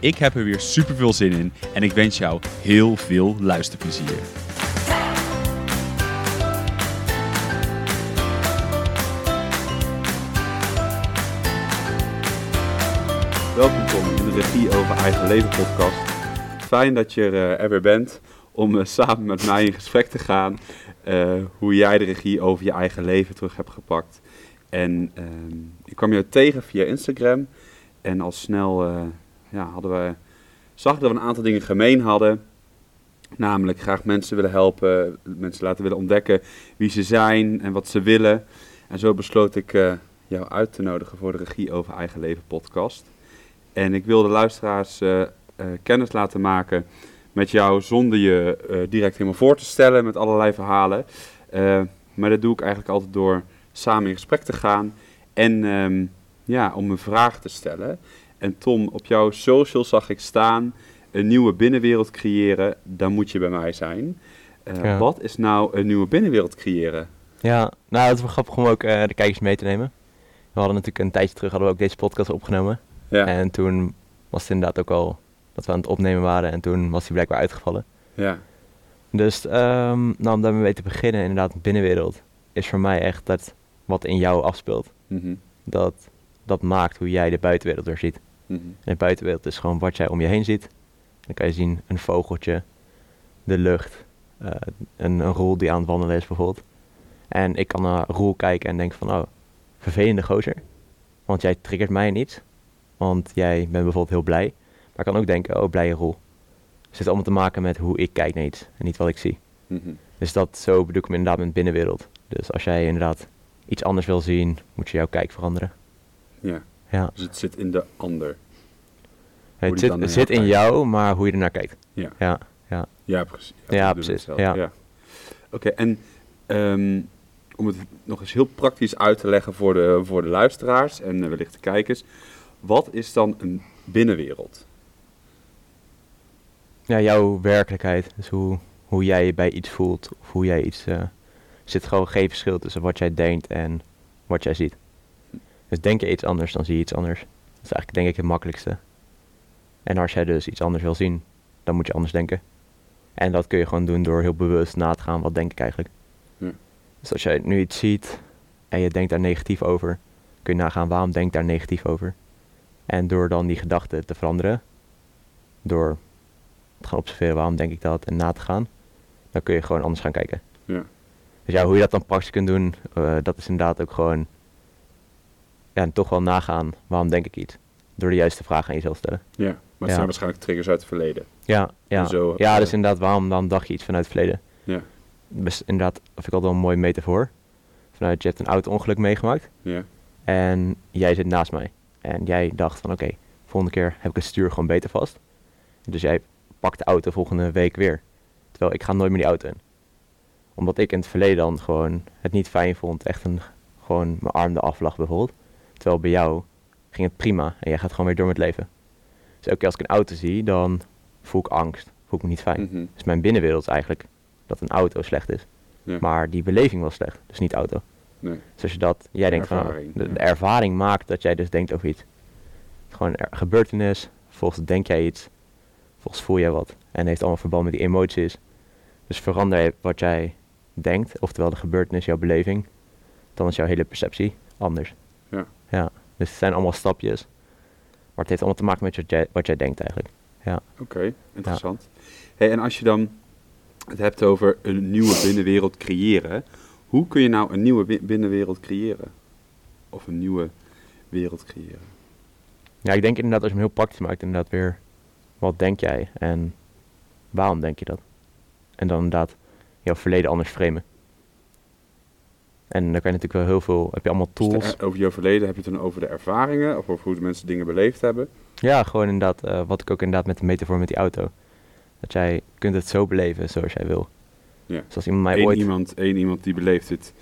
Ik heb er weer super veel zin in en ik wens jou heel veel luisterplezier. Welkom Tom in de Regie over Eigen Leven podcast. Fijn dat je er weer bent om eh, samen met mij in gesprek te gaan uh, hoe jij de regie over je eigen leven terug hebt gepakt. En uh, ik kwam je tegen via Instagram en al snel ja, hadden we, zag dat we een aantal dingen gemeen hadden. Namelijk graag mensen willen helpen, mensen laten willen ontdekken wie ze zijn en wat ze willen. En zo besloot ik uh, jou uit te nodigen voor de Regie over Eigen Leven podcast. En ik wil de luisteraars uh, kennis laten maken met jou zonder je direct helemaal voor te stellen met allerlei verhalen. maar dat doe ik eigenlijk altijd door samen in gesprek te gaan en um, ja, om een vraag te stellen. En Tom, op jouw social zag ik staan, een nieuwe binnenwereld creëren, dan moet je bij mij zijn. Uh, ja. Wat is nou een nieuwe binnenwereld creëren? Ja, nou het is wel grappig om ook uh, de kijkers mee te nemen. We hadden natuurlijk een tijdje terug hadden we ook deze podcast opgenomen. Ja. En toen was het inderdaad ook al dat we aan het opnemen waren en toen was hij blijkbaar uitgevallen. Ja. Dus um, nou, om daarmee te beginnen, inderdaad, binnenwereld is voor mij echt dat wat in jou afspeelt. Mm -hmm. Dat, dat maakt hoe jij de buitenwereld weer ziet. Mm -hmm. En buitenwereld is gewoon wat jij om je heen ziet. Dan kan je zien een vogeltje, de lucht, uh, een, een roel die aan het wandelen is bijvoorbeeld. En ik kan naar roel kijken en denk van, oh, vervelende gozer. Want jij triggert mij niet. Want jij bent bijvoorbeeld heel blij. Maar ik kan ook denken, oh, blije roel. Het heeft allemaal te maken met hoe ik kijk naar iets en niet wat ik zie. Mm -hmm. Dus dat zo bedoel ik me inderdaad met binnenwereld. Dus als jij inderdaad iets anders wil zien, moet je jouw kijk veranderen. Ja. Ja. Dus het zit in de ander. Het zit, het zit in jou, maar hoe je ernaar kijkt. Ja. Ja, ja. Ja, precies. Ja, ja precies. Ja. ja. Oké, okay, en um, om het nog eens heel praktisch uit te leggen voor de, voor de luisteraars en wellicht de kijkers. Wat is dan een binnenwereld? Ja, jouw werkelijkheid. Dus hoe, hoe jij je bij iets voelt. Of hoe jij iets... Uh, er zit gewoon geen verschil tussen wat jij denkt en wat jij ziet. Dus denk je iets anders, dan zie je iets anders. Dat is eigenlijk denk ik het makkelijkste. En als jij dus iets anders wil zien, dan moet je anders denken. En dat kun je gewoon doen door heel bewust na te gaan, wat denk ik eigenlijk. Ja. Dus als jij nu iets ziet en je denkt daar negatief over, kun je nagaan waarom denk ik daar negatief over. En door dan die gedachte te veranderen, door te gaan observeren waarom denk ik dat en na te gaan, dan kun je gewoon anders gaan kijken. Ja. Dus ja, hoe je dat dan praktisch kunt doen, uh, dat is inderdaad ook gewoon ja, en toch wel nagaan waarom denk ik iets. Door de juiste vraag aan jezelf stellen. Ja, maar het ja. zijn waarschijnlijk triggers uit het verleden. Ja, ja. Zo, ja dus inderdaad, waarom dan dacht je iets vanuit het verleden? Ja. Dus inderdaad, vind ik altijd wel een mooie metafoor. Vanuit, je hebt een auto-ongeluk meegemaakt. Ja. En jij zit naast mij. En jij dacht van, oké, okay, volgende keer heb ik het stuur gewoon beter vast. Dus jij pakt de auto volgende week weer. Terwijl ik ga nooit meer die auto in. Omdat ik in het verleden dan gewoon het niet fijn vond. Echt een, gewoon mijn arm eraf lag bijvoorbeeld. Terwijl bij jou ging het prima en jij gaat gewoon weer door met leven. Dus elke keer als ik een auto zie, dan voel ik angst. Voel ik me niet fijn. Mm -hmm. Dus mijn binnenwereld is eigenlijk dat een auto slecht is. Ja. Maar die beleving was slecht, dus niet auto. Nee. Dus als je dat, jij denkt van, de, de, ervaring maakt dat jij dus denkt over iets. Gewoon een gebeurtenis, volgens denk jij iets, volgens voel jij wat. En heeft allemaal verband met die emoties. Dus verander wat jij denkt, oftewel de gebeurtenis, jouw beleving, dan is jouw hele perceptie anders. Ja. Dus het zijn allemaal stapjes. Maar het heeft allemaal te maken met wat jij, wat jij denkt eigenlijk. Ja. Oké, okay, interessant. Ja. Hey, en als je dan het hebt over een nieuwe binnenwereld creëren, hoe kun je nou een nieuwe binnenwereld creëren? Of een nieuwe wereld creëren? Ja, ik denk inderdaad als je hem heel praktisch maakt, inderdaad weer, wat denk jij en waarom denk je dat? En dan inderdaad jouw verleden anders framen. En dan kan je natuurlijk wel heel veel, heb je allemaal tools. Dus de, over je verleden heb je het dan over de ervaringen, of over hoe de mensen dingen beleefd hebben? Ja, gewoon inderdaad, eh, wat ik ook inderdaad met de metafoor met die auto. Dat jij kunt het zo beleven zoals jij wil. Ja. Zoals iemand mij Eén ooit... iemand, één iemand die beleeft het,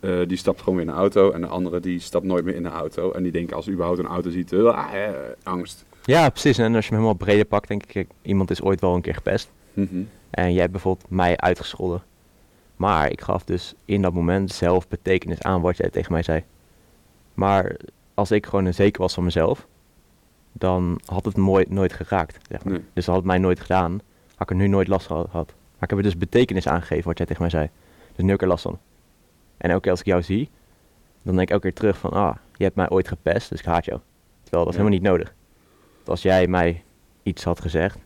eh, die stapt gewoon weer in een auto. En de andere die stapt nooit meer in een auto. En die denkt als hij überhaupt een auto ziet, ah, eh, angst. Ja, precies. En als je hem helemaal breder pakt, denk ik, iemand is ooit wel een keer gepest. Mhm. En jij hebt bijvoorbeeld mij uitgescholden. Maar ik gaf dus in dat moment zelf betekenis aan wat jij tegen mij zei. Maar als ik gewoon een zeker was van mezelf, dan had het nooit, nooit geraakt. Zeg maar. Nee. Dus dat had het mij nooit gedaan, had ik er nu nooit last van gehad. Maar ik heb er dus betekenis aangegeven wat jij tegen mij zei. Dus nu heb ik er last van. En elke keer als ik jou zie, dan denk ik elke keer terug van, ah, je hebt mij ooit gepest, dus ik haat jou. Terwijl dat is Ja. helemaal niet nodig. Want als jij mij iets had gezegd,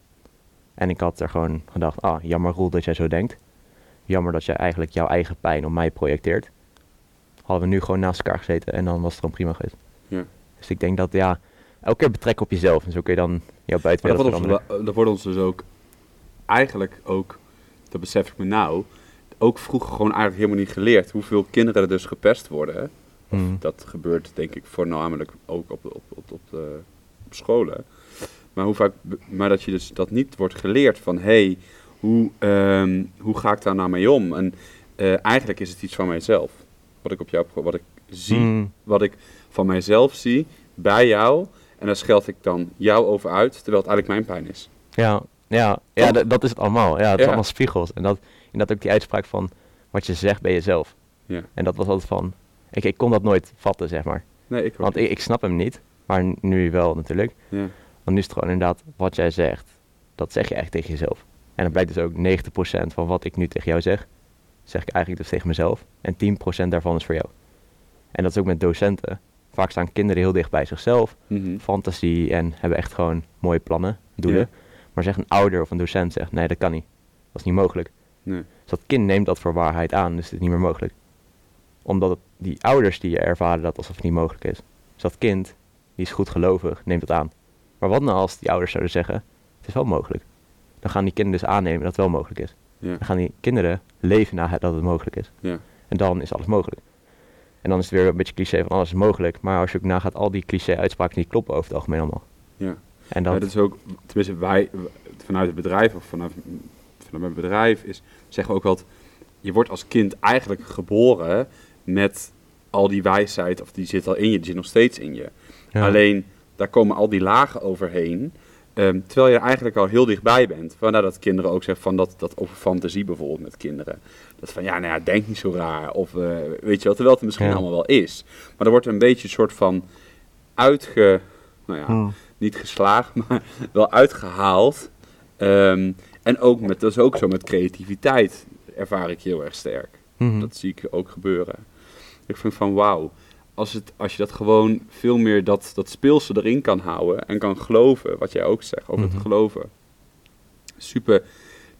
en ik had er gewoon gedacht, ah, jammer Roel dat jij zo denkt. Jammer dat jij eigenlijk jouw eigen pijn op mij projecteert. Hadden we nu gewoon naast elkaar gezeten en dan was het gewoon prima geweest. Ja. Dus ik denk dat, ja, elke keer betrekken op jezelf. En zo kun je dan jouw dat buitenwereld wordt, ons, dat wordt ons dus ook, eigenlijk ook, dat besef ik me nou, ook vroeger gewoon eigenlijk helemaal niet geleerd. Hoeveel kinderen er dus gepest worden. hè. Hmm. Dat gebeurt denk ik voornamelijk ook op, op, op, op, de, op scholen. Maar, hoe vaak, maar dat je dus dat niet wordt geleerd van hé, hey, hoe, ehm, hoe ga ik daar nou mee om? En eh, eigenlijk is het iets van mijzelf. Wat ik op jou wat ik zie, Hmm. wat ik van mijzelf zie bij jou. En daar scheld ik dan jou over uit, terwijl het eigenlijk mijn pijn is. Ja, ja, ja dat is het allemaal. Ja, het is allemaal spiegels. En dat, inderdaad ook die uitspraak van wat je zegt bij jezelf. Ja. En dat was altijd van, ik, ik kon dat nooit vatten, zeg maar. Nee, ik Want ik, ik snap hem niet, maar nu wel natuurlijk. Ja. Want nu is het gewoon inderdaad wat jij zegt, dat zeg je eigenlijk tegen jezelf. En dan blijkt dus ook 90% van wat ik nu tegen jou zeg, zeg ik eigenlijk dus tegen mezelf. En 10% daarvan is voor jou. En dat is ook met docenten. Vaak staan kinderen heel dicht bij zichzelf, Mhm. fantasie en hebben echt gewoon mooie plannen, doelen. Ja. Maar zegt een ouder of een docent zegt, nee dat kan niet. Dat is niet mogelijk. Nee. Dus dat kind neemt dat voor waarheid aan, dus het is niet meer mogelijk. Omdat het, die ouders die ervaren dat alsof het niet mogelijk is. Dus dat kind, die is goed gelovig, neemt het aan. Maar wat nou als die ouders zouden zeggen, het is wel mogelijk. Dan gaan die kinderen dus aannemen dat het wel mogelijk is. Ja. Dan gaan die kinderen leven na dat het mogelijk is. Ja. En dan is alles mogelijk. En dan is het weer een beetje cliché van alles is mogelijk. Maar als je ook nagaat, al die cliché-uitspraken die kloppen over het algemeen allemaal. Ja. En dat is ook, tenminste wij, vanuit het bedrijf of vanuit, vanuit mijn bedrijf, is, zeggen we ook wat, je wordt als kind eigenlijk geboren met al die wijsheid, of die zit al in je, die zit nog steeds in je. ja. Alleen, daar komen al die lagen overheen, ehm, terwijl je er eigenlijk al heel dichtbij bent. Vandaar dat kinderen ook zeggen van dat, dat over fantasie bijvoorbeeld met kinderen. Dat van, ja, nou ja, denk niet zo raar, of eh, weet je wel, terwijl het misschien Ja. allemaal wel is. Maar er wordt een beetje een soort van uitge, nou ja, Hmm. niet geslaagd, maar wel uitgehaald. Ehm, en ook met, dat is ook zo met creativiteit, ervaar ik heel erg sterk. Mhm. Dat zie ik ook gebeuren. Ik vind van wauw, als, het, als je dat gewoon veel meer dat, dat speelse erin kan houden en kan geloven, wat jij ook zegt over Mhm. het geloven. Super,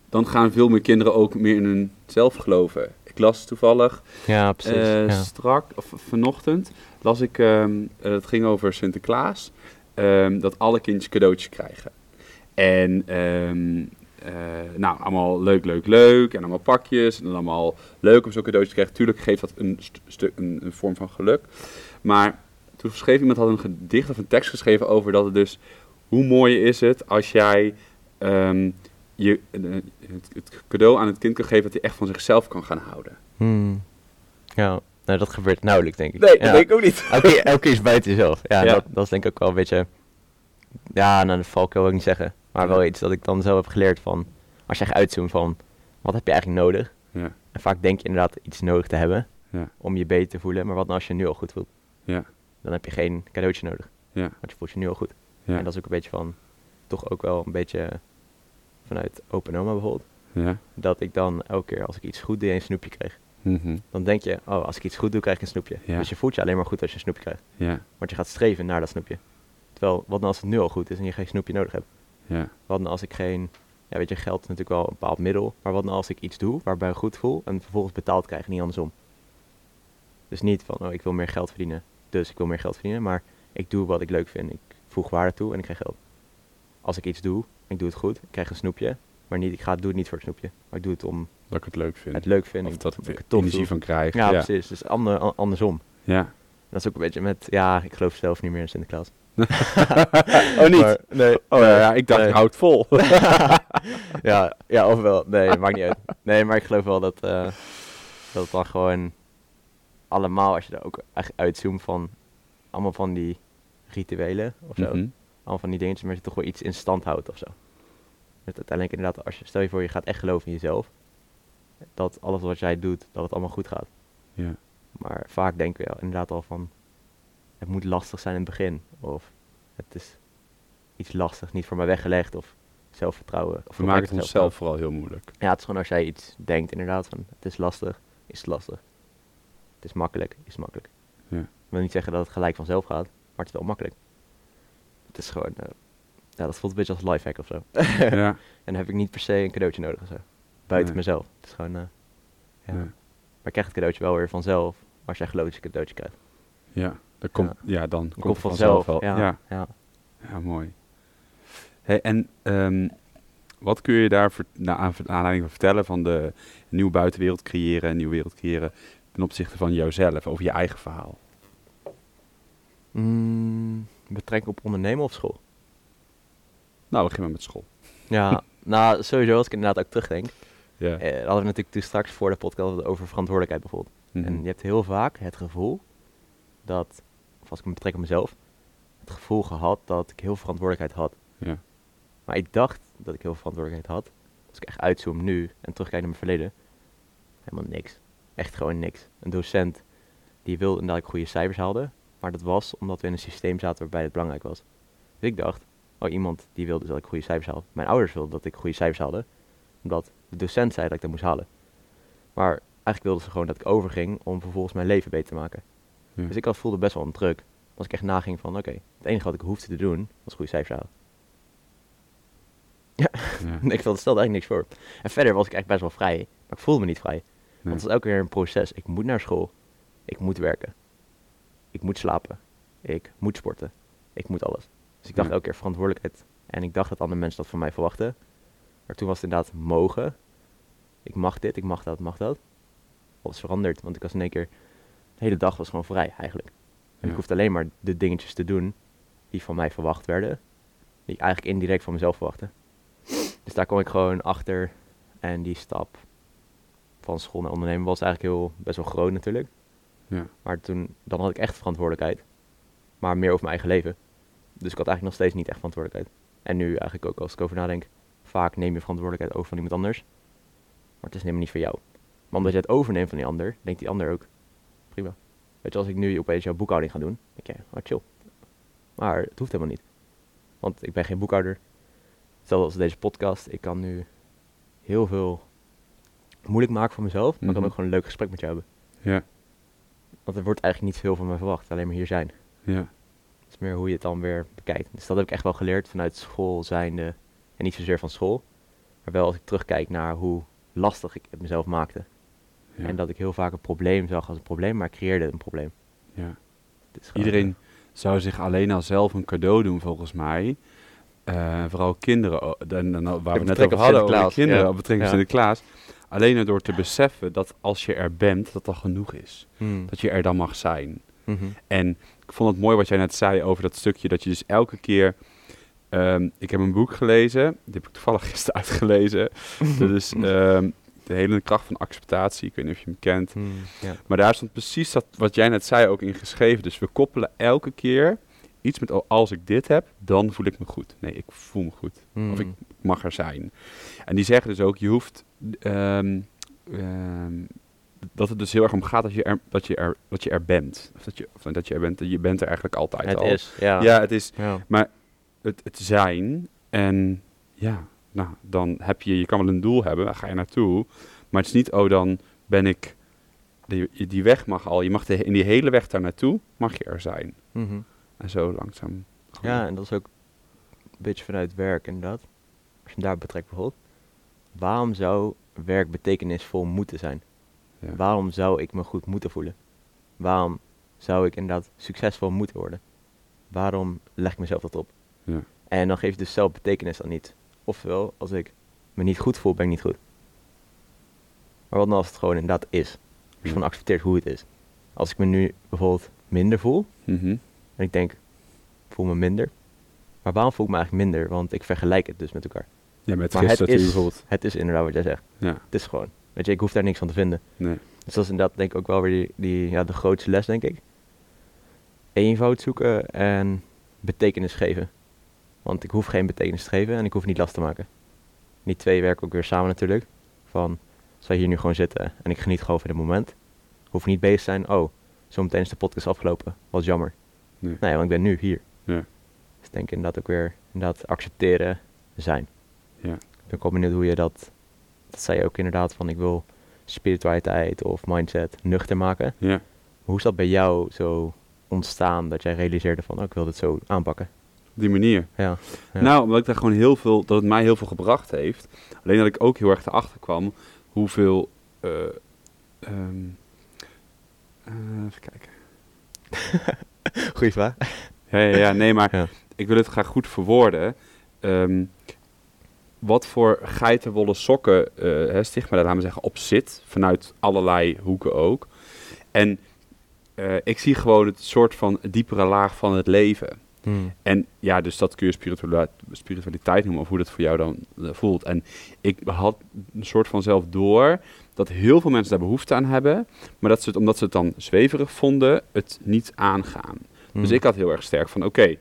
dan gaan veel meer kinderen ook meer in hun zelf geloven. Ik las toevallig Ja, precies. eh, ja. strak, of vanochtend, las ik, eh, het ging over Sinterklaas, ehm, dat alle kindjes cadeautjes krijgen. En ehm, eh, nou, allemaal leuk, leuk, leuk, en allemaal pakjes, en dan allemaal leuk om zo'n cadeautje te krijgen. Tuurlijk geeft dat een, st- stuk, een, een vorm van geluk. Maar toen schreef iemand had een gedicht of een tekst geschreven over dat het dus, hoe mooi is het als jij ehm, je, eh, het, het cadeau aan het kind kan geven dat hij echt van zichzelf kan gaan houden. Hmm. Ja, nou, dat gebeurt nauwelijks, denk ik. Nee, ja. dat denk ik ook niet. Elke, keer- elke is buiten jezelf. Ja, Ja. Dat, dat is denk ik ook wel een beetje... Ja, nou, dat wil ik niet zeggen. Maar wel iets dat ik dan zelf heb geleerd van... Als je echt uitzoomt van... Wat heb je eigenlijk nodig? Ja, En vaak denk je inderdaad iets nodig te hebben... Ja. Om je beter te voelen. Maar wat nou als je nu al goed voelt? ja, Dan heb je geen cadeautje nodig. ja, Want je voelt je nu al goed. ja, En dat is ook een beetje van... Toch ook wel een beetje... Vanuit Open Oma bijvoorbeeld. ja. Dat ik dan elke keer als ik iets goed deed een snoepje kreeg. Mhm. Dan denk je... Oh, als ik iets goed doe krijg ik een snoepje. Ja. Dus je voelt je alleen maar goed als je een snoepje krijgt. Ja, Want je gaat streven naar dat snoepje. Terwijl, wat nou als het nu al goed is en je geen snoepje nodig hebt? Ja, Wat nou als ik geen... Ja, weet je, geld is natuurlijk wel een bepaald middel. Maar wat nou als ik iets doe waarbij ik goed voel en vervolgens betaald krijg, niet andersom? Dus niet van, oh, ik wil meer geld verdienen, dus ik wil meer geld verdienen. Maar ik doe wat ik leuk vind. Ik voeg waarde toe en ik krijg geld. Als ik iets doe, ik doe het goed, ik krijg een snoepje. Maar niet, ik ga, doe het niet voor het snoepje. Maar ik doe het om dat ik het leuk vind. het leuk vind. of dat ik ik er energie doe. van krijg. Ja, ja. precies. Dus ander, an- andersom. Ja. Dat is ook een beetje met, ja, ik geloof zelf niet meer in Sinterklaas. oh, niet? Maar, nee. oh ja, ja, ik dacht, nee. ik houd vol. ja, ja, of wel. Nee, maakt niet uit. Nee, maar ik geloof wel dat, eh, dat het dan gewoon allemaal, als je er ook echt uitzoomt van allemaal van die rituelen of zo. Mhm. Allemaal van die dingetjes, maar je toch wel iets in stand houdt of zo. Dat uiteindelijk inderdaad, als je, stel je voor je gaat echt geloven in jezelf, dat alles wat jij doet, dat het allemaal goed gaat. Ja. Maar vaak denken we inderdaad al van, het moet lastig zijn in het begin. Of het is iets lastig, niet voor mij weggelegd. Of zelfvertrouwen. Of We maken het onszelf vooral heel moeilijk. Ja, het is gewoon als jij iets denkt inderdaad van, het is lastig, is het lastig. Het is makkelijk, is het makkelijk. Ja. Ik wil niet zeggen dat het gelijk vanzelf gaat, maar het is wel makkelijk. Het is gewoon, eh, ja, dat voelt een beetje als lifehack of zo. ja. En dan heb ik niet per se een cadeautje nodig of zo. Buiten Nee. mezelf. Het is gewoon, eh, ja. Maar je krijgt het cadeautje wel weer vanzelf als jij gelooft dat je een cadeautje krijgt. Ja, dat komt, ja. dan komt vanzelf wel. Ja, Ja, mooi. Hey, en ehm, wat kun je daar voor, na, aan aanleiding van vertellen van de nieuwe buitenwereld creëren, een nieuwe wereld creëren ten opzichte van jouzelf, over je eigen verhaal? Mm, betrekking op ondernemen of school? Nou, begin maar met school. Ja, nou sowieso als ik inderdaad ook terugdenk. Ja. Eh, hadden we natuurlijk toen straks voor de podcast over verantwoordelijkheid bijvoorbeeld. Mhm. En je hebt heel vaak het gevoel dat, of als ik me betrek op mezelf, het gevoel gehad dat ik heel veel verantwoordelijkheid had. Ja. Maar ik dacht dat ik heel veel verantwoordelijkheid had. Als ik echt uitzoom nu en terugkijk naar mijn verleden, helemaal niks. Echt gewoon niks. Een docent die wilde dat ik goede cijfers haalde, maar dat was omdat we in een systeem zaten waarbij het belangrijk was. Dus ik dacht, oh iemand die wilde dat ik goede cijfers haalde. Mijn ouders wilden dat ik goede cijfers haalde, omdat de docent zei dat ik dat moest halen. Maar eigenlijk wilden ze gewoon dat ik overging om vervolgens mijn leven beter te maken. Ja. Dus ik had, voelde best wel een druk. Als ik echt naging van, oké, het enige wat ik hoefde te doen, was goede cijfers halen. Ja. ik vond- stelde eigenlijk niks voor. En verder was ik echt best wel vrij, maar ik voelde me niet vrij. Nee. Want het is elke keer een proces. Ik moet naar school, ik moet werken, ik moet slapen, ik moet sporten, ik moet alles. Dus ik dacht Ja. elke keer verantwoordelijkheid. En ik dacht dat andere mensen dat van mij verwachten. Maar toen was het inderdaad mogen. Ik mag dit, ik mag dat, ik mag dat. Is veranderd, want ik was in één keer... De hele dag was gewoon vrij, eigenlijk. En ik hoefde alleen maar de dingetjes te doen die van mij verwacht werden. Die ik eigenlijk indirect van mezelf verwachtte. Dus daar kwam ik gewoon achter. En die stap van school naar ondernemen was eigenlijk heel, best wel groot natuurlijk. Ja. Maar toen, dan had ik echt verantwoordelijkheid. Maar meer over mijn eigen leven. Dus ik had eigenlijk nog steeds niet echt verantwoordelijkheid. En nu eigenlijk ook als ik over nadenk, vaak neem je verantwoordelijkheid over van iemand anders. Maar het is helemaal niet voor jou. Maar omdat je het overneemt van die ander, denkt die ander ook, prima. Weet je, als ik nu opeens jouw boekhouding ga doen, denk je, oh chill. Maar het hoeft helemaal niet. Want ik ben geen boekhouder. Hetzelfde als deze podcast. Ik kan nu heel veel moeilijk maken voor mezelf. Maar ik kan Mhm. ook gewoon een leuk gesprek met jou hebben. Ja. Want er wordt eigenlijk niet veel van me verwacht. Alleen maar hier zijn. Ja. Het is meer hoe je het dan weer bekijkt. Dus dat heb ik echt wel geleerd vanuit school zijnde. En niet zozeer van school. Maar wel als ik terugkijk naar hoe lastig ik het mezelf maakte. Ja. En dat ik heel vaak een probleem zag als een probleem, maar ik creëerde een probleem. ja. Iedereen zou zich alleen al zelf een cadeau doen, volgens mij. Eh, vooral kinderen, oh, waar we het net over hadden, over kinderen, ja. op betrekking tot. Sinterklaas. Alleen er door te beseffen dat als je er bent, dat dat genoeg is. Hmm. Dat je er dan mag zijn. Mhm. En ik vond het mooi wat jij net zei over dat stukje, dat je dus elke keer... ehm, ik heb een boek gelezen, die heb ik toevallig gisteren uitgelezen. dat is ehm, De hele kracht van acceptatie, ik weet niet of je hem kent. Hmm, ja. Maar daar stond precies dat, wat jij net zei ook in geschreven. Dus we koppelen elke keer iets met, oh, als ik dit heb, dan voel ik me goed. Nee, ik voel me goed. Hmm. Of ik mag er zijn. En die zeggen dus ook, je hoeft... ehm, ehm, dat het dus heel erg om gaat dat je er, dat je er, dat je er bent. Of dat je, of dat je er bent. Je bent er eigenlijk altijd Het al. is, ja. Ja, het is Ja. het, het zijn. En ja, nou, dan heb je, je kan wel een doel hebben, daar ga je naartoe. Maar het is niet, oh, dan ben ik, die, die weg mag al, je mag de, in die hele weg daar naartoe, mag je er zijn. Mhm. En zo langzaam. Ja, en dat is ook een beetje vanuit werk inderdaad. Als je hem daar betrekt bijvoorbeeld. Waarom zou werk betekenisvol moeten zijn? Ja. Waarom zou ik me goed moeten voelen? Waarom zou ik inderdaad succesvol moeten worden? Waarom leg ik mezelf dat op? Ja. En dan geef je dus zelf betekenis aan iets. Oftewel, als ik me niet goed voel, ben ik niet goed. Maar wat nou als het gewoon inderdaad is? Als je Ja. gewoon accepteert hoe het is. Als ik me nu bijvoorbeeld minder voel, Mhm. en ik denk, voel me minder. Maar waarom voel ik me eigenlijk minder? Want ik vergelijk het dus met elkaar. Ja, met Maar het is, bijvoorbeeld. het is inderdaad wat jij zegt. Ja, Het is gewoon. Weet je, ik hoef daar niks van te vinden. nee. Dus dat is inderdaad denk ik ook wel weer die, die, ja, de grootste les, denk ik. Eenvoud zoeken en betekenis geven. Want ik hoef geen betekenis te geven en ik hoef niet last te maken. Die twee werken ook weer samen natuurlijk. Van, als wij hier nu gewoon zitten en ik geniet gewoon van dit moment. Hoef niet bezig te zijn, oh, zometeen is de podcast afgelopen. Wat jammer. Nee. Nee, want ik ben nu hier. Ja. Dus ik denk inderdaad ook weer, inderdaad accepteren, zijn. Ja. Ik ben ook benieuwd hoe je dat, dat zei je ook inderdaad van ik wil spiritualiteit of mindset nuchter maken. Ja. Hoe is dat bij jou zo ontstaan dat jij realiseerde van oh, ik wil dit zo aanpakken? Die manier. Ja. Ja. Nou, omdat ik daar gewoon heel veel, dat het mij heel veel gebracht heeft. Alleen dat ik ook heel erg erachter kwam hoeveel. eh, ehm, eh, even kijken. Goeie vraag. Ja, ja, ja, nee, maar Ja. ik wil het graag goed verwoorden. Ehm, wat voor geitenwolle sokken, eh hè, stigma laten we zeggen, op zit. Vanuit allerlei hoeken ook. En ik zie gewoon het soort van diepere laag van het leven. Hmm. En ja, dus dat kun je spirituali- spiritualiteit noemen, of hoe dat voor jou dan eh, voelt. En ik had een soort van zelf door dat heel veel mensen daar behoefte aan hebben, maar dat ze het, omdat ze het dan zweverig vonden, het niet aangaan. Dus Hmm. ik had heel erg sterk van, oké,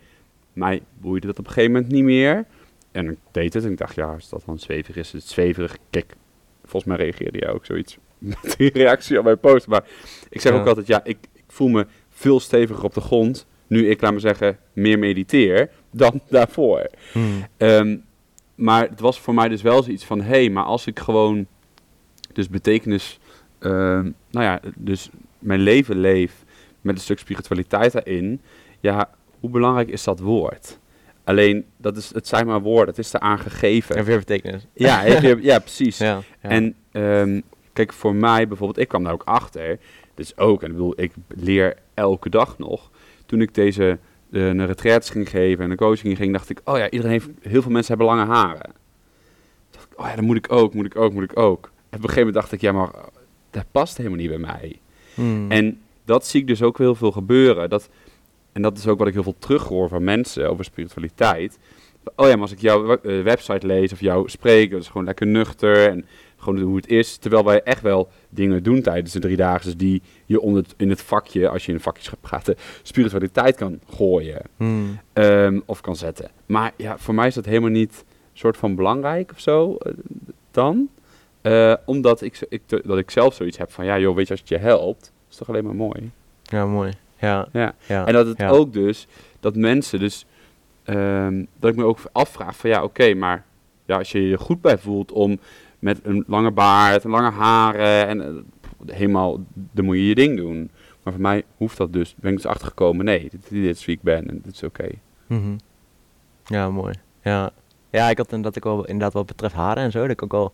mij boeide dat op een gegeven moment niet meer. En ik deed het en ik dacht, ja, als dat dan zweverig is, is het zweverig. Kijk, volgens mij reageerde jij ook zoiets met die reactie op mijn post. Maar ik zeg Ja. ook altijd, ja, ik, ik voel me veel steviger op de grond, nu ik, laat me zeggen, meer mediteer, dan daarvoor. Hmm. Ehm, maar het was voor mij dus wel zoiets van, hé, hey, maar als ik gewoon dus betekenis, ehm, nou ja, dus mijn leven leef met een stuk spiritualiteit daarin, ja, hoe belangrijk is dat woord? Alleen, dat is, het zijn maar woorden, het is eraan gegeven. En weer betekenis. Ja, ja precies. Ja. ja. En ehm, kijk, voor mij bijvoorbeeld, ik kwam daar ook achter. Dus ook, en ik bedoel, ik leer elke dag nog. Toen ik deze eh, een retraits ging geven en een coaching ging, dacht ik, oh ja, iedereen heeft, heel veel mensen hebben lange haren. Dacht ik, oh ja, dat moet ik ook, moet ik ook, moet ik ook. En op een gegeven moment dacht ik, ja, maar dat past helemaal niet bij mij. Hmm. En dat zie ik dus ook heel veel gebeuren. Dat, en dat is ook wat ik heel veel terughoor van mensen over spiritualiteit. Oh ja, maar als ik jouw eh, website lees of jou spreek, dat is gewoon lekker nuchter en gewoon hoe het is. Terwijl wij echt wel dingen doen tijdens de driedaagse die je onder het- in het vakje, als je in vakjes gaat praten, spiritualiteit kan gooien Hmm. ehm, of kan zetten. Maar ja, voor mij is dat helemaal niet soort van belangrijk of zo eh, dan. Eh, omdat ik, ik, dat ik zelf zoiets heb van, ja joh, weet je, als het je helpt, is toch alleen maar mooi. Ja, mooi. Ja. Ja. ja. En dat het ja. ook dus, dat mensen dus, ehm, dat ik me ook afvraag van ja, oké, maar ja, als je je goed bij voelt om met een lange baard, en lange haren en eh, helemaal, dan moet je je ding doen. Maar voor mij hoeft dat dus, ben ik dus achtergekomen, nee, dit, dit is wie ik ben en dit is oké. Mhm. Ja, mooi. Ja. ja, ik had inderdaad ook wel, inderdaad wat betreft haren en zo, dat ik ook al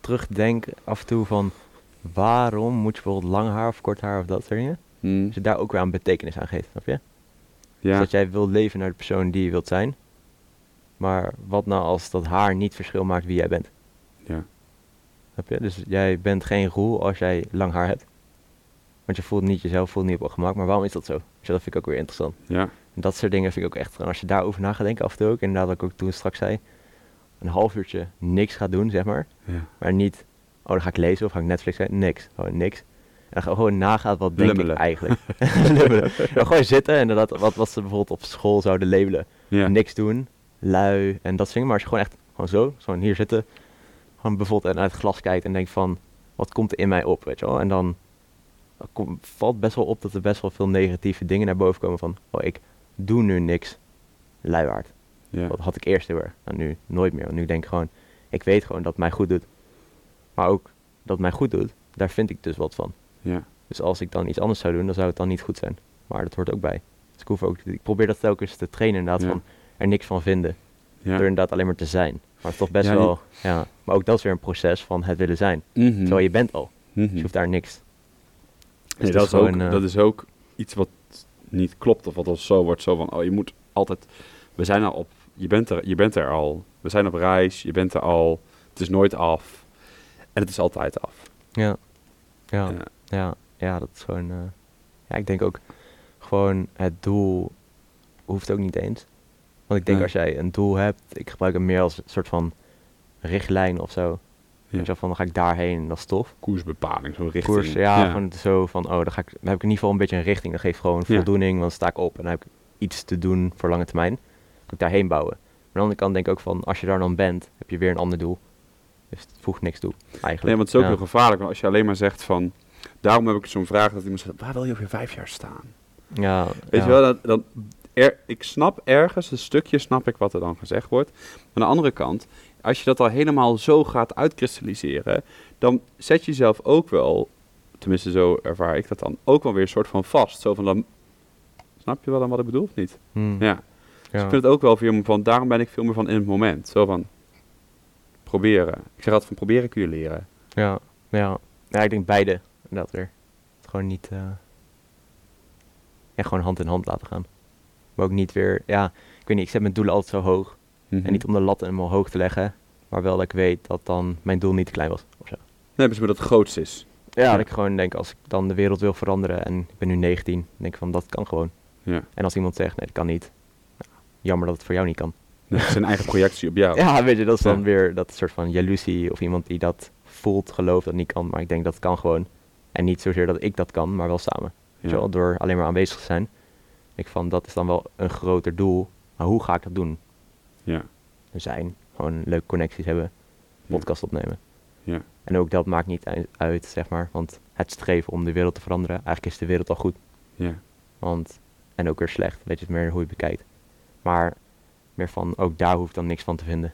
terugdenk af en toe van waarom moet je bijvoorbeeld lang haar of kort haar of dat soort dingen. Hm, Dus je daar ook weer aan betekenis aan geeft, snap je? Dus ja, dat jij wil leven naar de persoon die je wilt zijn. Maar wat nou als dat haar niet verschil maakt wie jij bent? Ja, Snap je? Dus jij bent geen roel als jij lang haar hebt. Want je voelt niet jezelf, voelt niet op gemak. Maar waarom is dat zo? Dus dat vind ik ook weer interessant. ja, En dat soort dingen vind ik ook echt. En als je daarover na gaat denken af en toe ook. Inderdaad, wat ik ook toen straks zei. Een half uurtje niks gaat doen, zeg maar. ja. Maar niet, oh dan ga ik lezen of ga ik Netflix kijken. Niks. Gewoon niks. En dan gewoon nagaat wat denk Lummelen. ik eigenlijk. Dan gewoon zitten en inderdaad wat, wat ze bijvoorbeeld op school zouden labelen. ja. Niks doen, lui en dat soort dingen. Maar als je gewoon echt gewoon zo, gewoon hier zitten. Gewoon bijvoorbeeld en uit het glas kijkt en denkt van, wat komt er in mij op, weet je wel. En dan kom- valt best wel op dat er best wel veel negatieve dingen naar boven komen van, oh ik doe nu niks, luiaard. ja. Dat had ik eerst heel erg. En nu nooit meer. Want nu denk ik gewoon, ik weet gewoon dat het mij goed doet. Maar ook dat het mij goed doet, daar vind ik dus wat van. ja. Dus als ik dan iets anders zou doen, dan zou het dan niet goed zijn. Maar dat hoort ook bij. Dus ik, hoef ook, ik probeer dat telkens te trainen inderdaad, Ja. van er niks van vinden. ja. Door inderdaad alleen maar te zijn. Maar het is toch best Ja, wel, ja. Maar ook dat is weer een proces van het willen zijn. Mhm. Terwijl je bent al. Dus Mhm. je hoeft daar niks. Dus Nee, dat, is ook, eh, dat is ook iets wat niet klopt. Of wat ons zo wordt. Zo van, oh, je moet altijd... We zijn al op... Je bent, er, je bent er al. We zijn op reis. Je bent er al. Het is nooit af. En het is altijd af. Ja. Ja. Ja. Ja. Ja, dat is gewoon... eh, ja, ik denk ook gewoon het doel hoeft ook niet eens. Want ik denk als jij een doel hebt, ik gebruik hem meer als een soort van richtlijn of zo. Ja. Van dan ga ik daarheen en dat is tof. Koersbepaling, zo richting. Koers, ja, gewoon zo van, oh, dan, ga ik, dan heb ik in ieder geval een beetje een richting. Dat geeft gewoon voldoening, want dan sta ik op en dan heb ik iets te doen voor lange termijn. Dan kan ik daarheen bouwen. Maar aan de andere kant denk ik ook van, als je daar dan bent, heb je weer een ander doel. Dus het voegt niks toe, eigenlijk. Nee, want het is ook heel gevaarlijk. Want als je alleen maar zegt van... Daarom heb ik zo'n vraag dat iemand zegt... Waar wil je over vijf jaar staan? Ja, Weet je wel, dat, dat, er, ik snap ergens, een stukje snap ik wat er dan gezegd wordt. Maar aan de andere kant, als je dat al helemaal zo gaat uitkristalliseren, dan zet je jezelf ook wel, tenminste zo ervaar ik dat dan, ook wel weer een soort van vast. Zo van, dan, snap je wel dan wat ik bedoel of niet? Hmm. Ja. Dus Ja. ik vind het ook wel veel meer van, daarom ben ik veel meer van in het moment. Zo van, proberen. Ik zeg altijd van, proberen kun je leren. Ja, ja. ja, ik denk beide. Dat weer. Gewoon niet. ja, gewoon hand in hand laten gaan. Maar ook niet weer. Ja, ik weet niet, ik zet mijn doelen altijd zo hoog. Mhm. En niet om de lat helemaal hoog te leggen. Maar wel dat ik weet dat dan mijn doel niet te klein was. Of zo. Nee, dus dat het grootst is. Ja, Ja. dat ik gewoon denk, als ik dan de wereld wil veranderen. En ik ben nu 19. Dan denk ik van dat kan gewoon. Ja. En als iemand zegt, nee, dat kan niet. nou, jammer dat het voor jou niet kan. Dat is zijn eigen projectie op jou. Ja, weet je, dat is dan Ja. weer dat soort van jaloezie of iemand die dat voelt, gelooft dat niet kan. Maar ik denk dat het kan gewoon. En niet zozeer dat ik dat kan, maar wel samen. Ja. door alleen maar aanwezig te zijn. Ik van, dat is dan wel een groter doel. Maar hoe ga ik dat doen? Ja. Er zijn, gewoon leuke connecties hebben, podcast opnemen. Ja. En ook dat maakt niet ui- uit, zeg maar. Want het streven om de wereld te veranderen, eigenlijk is de wereld al goed. Ja. Want, en ook weer slecht, weet je het meer hoe je bekijkt. Maar meer van, ook daar hoef ik dan niks van te vinden.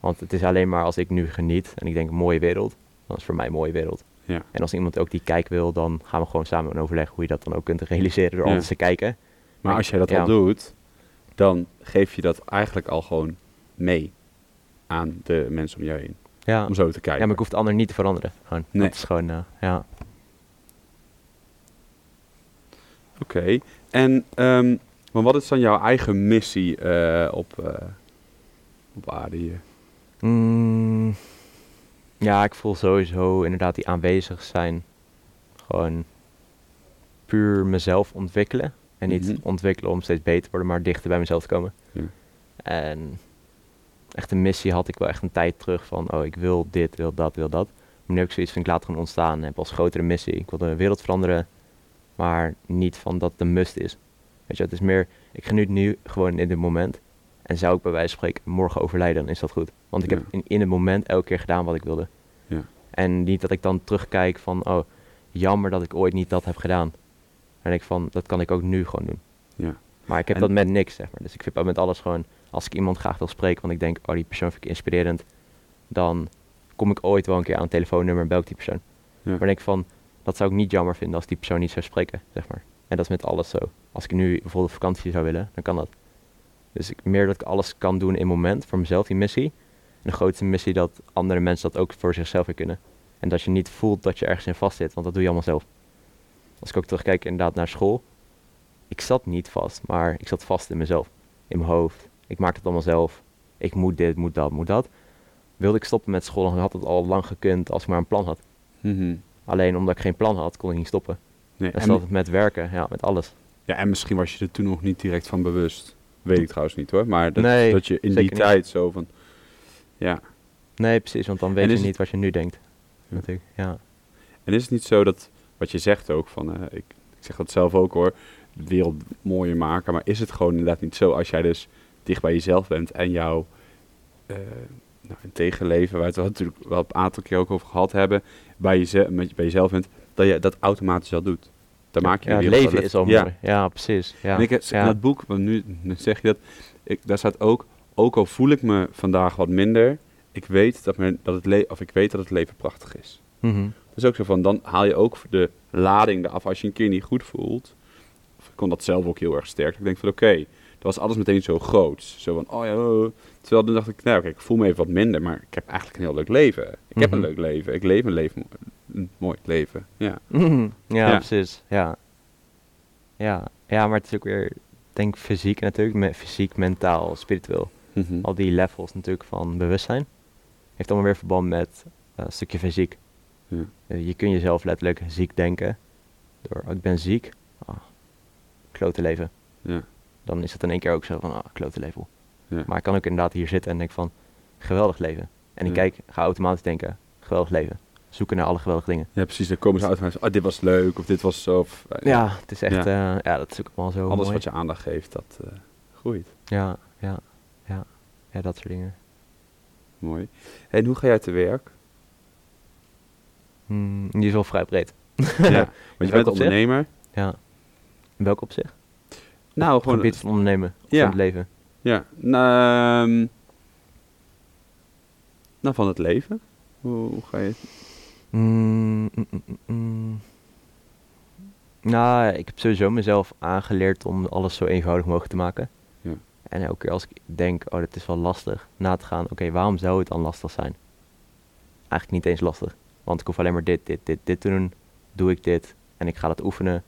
Want het is alleen maar als ik nu geniet en ik denk een mooie wereld, dan is voor mij een mooie wereld. Ja. En als iemand ook die kijk wil, dan gaan we gewoon samen overleg hoe je dat dan ook kunt realiseren door anders te kijken. Maar als jij dat al doet, dan geef je dat eigenlijk al gewoon mee aan de mensen om jou heen. Ja, Om zo te kijken. ja maar ik hoef de ander niet te veranderen. Gewoon. Nee. Dat is gewoon, eh, ja. Oké. En ehm, maar wat is dan jouw eigen missie eh, op, eh, op aarde hier? Mm, ja, ik voel sowieso inderdaad die aanwezig zijn. Gewoon puur mezelf ontwikkelen. En niet Mhm. ontwikkelen om steeds beter te worden, maar dichter bij mezelf te komen. En echt een missie had ik wel echt een tijd terug van, oh ik wil dit, wil dat, wil dat. Maar nu heb ik zoiets van, ik laat gewoon ontstaan en heb als grotere missie. Ik wil de wereld veranderen, maar niet van dat het een must is. Weet je, het is meer, ik geniet nu gewoon in dit moment. En zou ik bij wijze van spreken morgen overlijden, dan is dat goed. Want ik heb in, in het moment elke keer gedaan wat ik wilde. Ja. En niet dat ik dan terugkijk van, oh, jammer dat ik ooit niet dat heb gedaan. En denk ik van, dat kan ik ook nu gewoon doen. Ja. Maar ik heb En- dat met niks, zeg maar. Dus ik vind dat met alles gewoon, als ik iemand graag wil spreken, want ik denk, oh, die persoon vind ik inspirerend, dan kom ik ooit wel een keer aan een telefoonnummer en bel ik die persoon. Ja. Maar denk ik van, dat zou ik niet jammer vinden als die persoon niet zou spreken, zeg maar. En dat is met alles zo. Als ik nu bijvoorbeeld vakantie zou willen, dan kan dat. Dus ik, meer dat ik alles kan doen in het moment, voor mezelf, die missie. En de grootste missie dat andere mensen dat ook voor zichzelf weer kunnen. En dat je niet voelt dat je ergens in vast zit, want dat doe je allemaal zelf. Als ik ook terugkijk inderdaad naar school, ik zat niet vast, maar ik zat vast in mezelf, in mijn hoofd. Ik maakte het allemaal zelf. Ik moet dit, moet dat, moet dat. Wilde ik stoppen met school, dan had het al lang gekund als ik maar een plan had. Mhm. Alleen omdat ik geen plan had, kon ik niet stoppen. Nee, Dat en, is altijd met werken, ja, met alles. ja, en misschien was je er toen nog niet direct van bewust. Weet ik trouwens niet hoor. Maar dat, Nee, dat je in die niet. tijd zo van... Ja. Nee, precies, want dan weet je het- niet wat je nu denkt. Ja. Natuurlijk, ja. En is het niet zo dat, wat je zegt ook, van, eh, ik, ik zeg dat zelf ook hoor, de wereld mooier maken, maar is het gewoon inderdaad niet zo als jij dus dicht bij jezelf bent en jouw eh nou, een tegenleven, waar we het natuurlijk wel een aantal keer ook over gehad hebben, bij, jeze met, bij jezelf bent, dat je dat automatisch al doet. Daar maak je ja, het leven is al mooi. Ja, precies. Ja. En ik, heb- ja. in dat boek, want nu, zeg je dat, ik, daar staat ook, ook al voel ik me vandaag wat minder, ik weet dat, me, dat, het le of ik weet dat het leven prachtig is. Mhm. Dus ook zo van, dan haal je ook de lading eraf als je een keer niet goed voelt. Of ik kon dat zelf ook heel erg sterk. Ik denk van, oké, dat was alles meteen zo groot. Zo van, oh ja, oh. Terwijl dan dacht ik, nou oké, ik voel me even wat minder, maar ik heb eigenlijk een heel leuk leven. Ik heb een Mhm. leuk leven. Ik leef een, leven, een mooi leven. Ja. Mhm. Ja, Ja. precies. Ja. ja. Ja, maar het is ook weer, denk fysiek natuurlijk, me, fysiek, mentaal, spiritueel. Mhm. Al die levels natuurlijk van bewustzijn. Heeft allemaal weer verband met eh, een stukje fysiek. Ja. Eh, je kunt jezelf letterlijk ziek denken. Door, oh, ik ben ziek. Ah, klote leven. Ja. dan is het in één keer ook zo van, ah, klote leven. Ja. Maar ik kan ook inderdaad hier zitten en denk van, geweldig leven. En ik kijk, ga automatisch denken, geweldig leven. Zoeken naar alle geweldige dingen. Ja, precies. Dan komen ze uit en oh, dit was leuk of dit was zo. Of, eh, Ja, het is echt, Ja. ja, ja dat is ook allemaal zo Alles mooi. wat je aandacht geeft, dat eh, groeit. Ja, ja, ja, ja, dat soort dingen. Mooi. En hoe ga jij te werk? Hmm, die is wel vrij breed. ja, want je bent ondernemer. Ja. In welk opzicht? Nou, Op gewoon. gebied van ondernemen, Ja. van het leven. Ja. Nou, ehm, nou, van het leven. Hoe, hoe ga je het? Mm, mm, mm, mm, mm. Nou, ik heb sowieso mezelf aangeleerd om alles zo eenvoudig mogelijk te maken. Ja. En elke keer als ik denk, oh, dit is wel lastig, na te gaan, oké, waarom zou het dan lastig zijn? Eigenlijk niet eens lastig. Want ik hoef alleen maar dit, dit, dit, dit te doen. Doe ik dit en ik ga dat oefenen.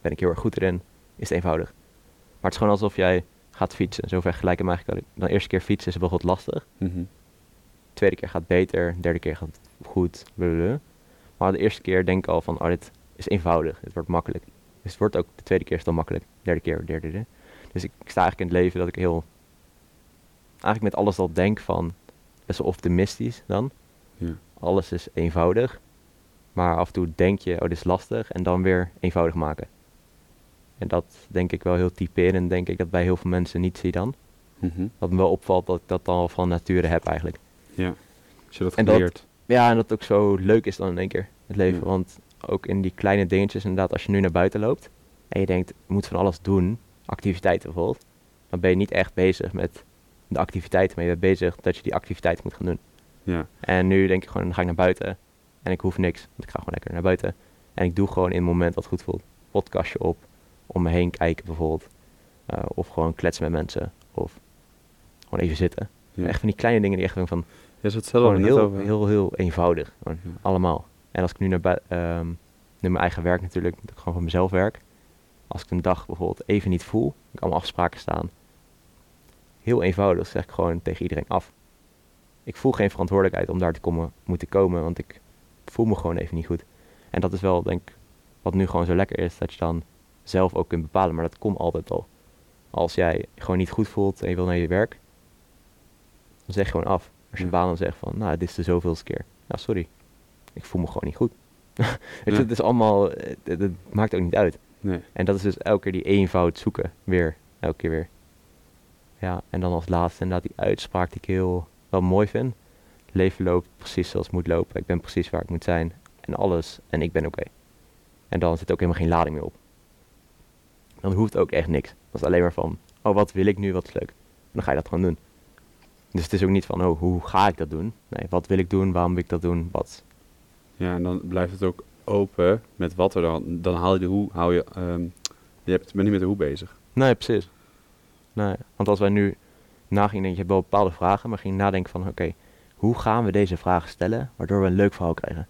Ben ik heel erg goed erin. Is het eenvoudig. Maar het is gewoon alsof jij gaat fietsen. Zo vergelijk ik hem eigenlijk. Dan de eerste keer fietsen is bijvoorbeeld lastig. Mhm. tweede keer gaat beter, derde keer gaat goed. blablabla. Maar de eerste keer denk ik al van, oh, dit is eenvoudig, dit wordt makkelijk. Dus het wordt ook, de tweede keer is het dan makkelijk, derde keer, derde, derde. Dus ik, ik sta eigenlijk in het leven dat ik heel, eigenlijk met alles al denk van, best wel optimistisch dan. Ja. Alles is eenvoudig, maar af en toe denk je, oh, dit is lastig, en dan weer eenvoudig maken. En dat denk ik wel heel typerend, denk ik, dat bij heel veel mensen niet zie dan. Mhm. Wat me wel opvalt, dat ik dat al van nature heb eigenlijk. Ja. Als je dat En dat- geleerd. Ja, en dat het ook zo leuk is dan in één keer, het leven. Ja. Want ook in die kleine dingetjes, inderdaad, als je nu naar buiten loopt en je denkt, je moet van alles doen, activiteiten bijvoorbeeld, dan ben je niet echt bezig met de activiteiten, maar je bent bezig dat je die activiteit moet gaan doen. Ja. En nu denk ik gewoon, dan ga ik naar buiten en ik hoef niks, want ik ga gewoon lekker naar buiten. En ik doe gewoon in het moment wat goed voelt. Podcastje op, om me heen kijken bijvoorbeeld, eh, of gewoon kletsen met mensen, of gewoon even zitten. Ja. Echt van die kleine dingen die echt van, Ja, gewoon net heel, over. heel, heel eenvoudig. Ja. allemaal. En als ik nu naar ehm, nu mijn eigen werk natuurlijk, dat ik gewoon voor mezelf werk. Als ik een dag bijvoorbeeld even niet voel, ik allemaal afspraken staan. Heel eenvoudig zeg ik gewoon tegen iedereen af. Ik voel geen verantwoordelijkheid om daar te komen, moeten komen, want ik voel me gewoon even niet goed. En dat is wel, denk ik, wat nu gewoon zo lekker is, dat je dan zelf ook kunt bepalen. Maar dat komt altijd al. Als jij gewoon niet goed voelt en je wil naar je werk, dan zeg je gewoon af. Als je baan dan zegt van, nou, dit is de zoveelste keer. Nou, sorry. Ik voel me gewoon niet goed. Ja. het is allemaal, eh, het, het maakt ook niet uit. Nee. En dat is dus elke keer die eenvoud zoeken. Weer, elke keer weer. Ja, en dan als laatste inderdaad die uitspraak die ik heel wel mooi vind. Het leven loopt precies zoals het moet lopen. Ik ben precies waar ik moet zijn. En alles. En ik ben oké. En dan zit ook helemaal geen lading meer op. Dan hoeft ook echt niks. Dat is alleen maar van, oh wat wil ik nu, wat is leuk. En dan ga je dat gewoon doen. Dus het is ook niet van, oh hoe ga ik dat doen? Nee, wat wil ik doen, waarom wil ik dat doen, wat. Ja, en dan blijft het ook open met wat er dan... Dan haal je de hoe, hou je... ehm, je hebt, bent niet met de hoe bezig. Nee, precies. Nee, want als wij nu nagingen, denk je, je hebt wel bepaalde vragen, maar ging nadenken van, oké, hoe gaan we deze vragen stellen, waardoor we een leuk verhaal krijgen?